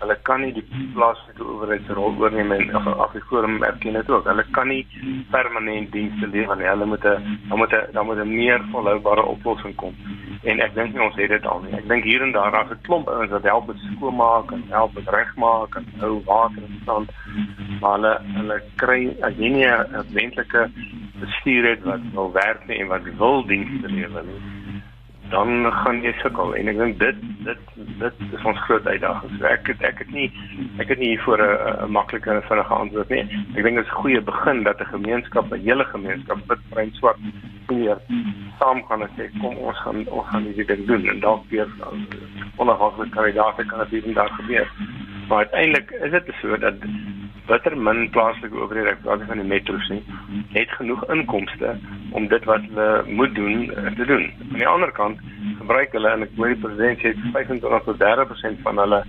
hulle kan nie die plaaslike owerheid se rol oorneem en of of die forum erken dit ook hulle kan nie permanent dienste lewer nie. Hulle moet 'n dan moet 'n dan moet 'n meer volhoubare oplossing kom. En ek dink nie ons het dit al nie. Ek dink hier en daar daar's 'n klomp ouens wat help met skoonmaak en help met regmaak en hou water in stand maar hulle hulle kry as jy nie 'n wentlike bestuur het wat wil werk nie en wat wil dienste lewer nie dan gaan jy sukkel en ek dink dit dit dit is ons groot uitdaging. So ek ek het nie ek het nie voor 'n maklike en vinnige antwoord nie. Ek dink dit is 'n goeie begin dat 'n gemeenskap, 'n hele gemeenskap wit, bruin, swart hier saam kan sê kom ons gaan ons gaan hierdie ding doen en dalk weer onafhanklike kandidaate kan dit hier daar gebeur. Maar uiteindelik is dit so dat bitter min plaaslike owerhede, ek praat van die metros nie, het genoeg inkomste om dit wat hulle moet doen eh, te doen. Aan die ander kant gebruik hulle en ek hoor die president sê 25 tot 30% van hulle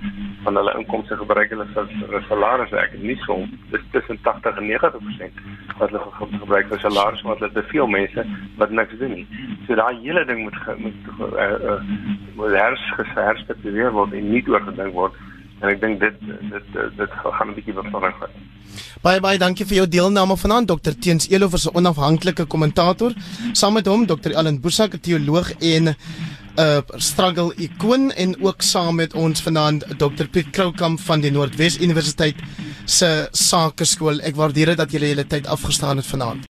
van hulle inkomste gebruik hulle vir salarisse. Ek het nie so dis tussen 80 en 90% wat hulle gebruik vir salarisse want hulle te veel mense wat niks doen nie. So daai hele ding moet moet uh, uh, moet hers geherspekteer word en nie oorgedink word en ek dink dit dit dit gaan 'n bietjie verandering vat. Baie baie dankie vir jou deelname vanaand Dr Teens Elof is 'n onafhanklike kommentator. Saam met hom Dr Allan Boesak, 'n teoloog en 'n uh, struggle ikoon en ook saam met ons vanaand Dr Piet Kroukamp van die Noordwes Universiteit se Sakeskool. Ek waardeer dit dat julle julle tyd afgestaan het vanaand.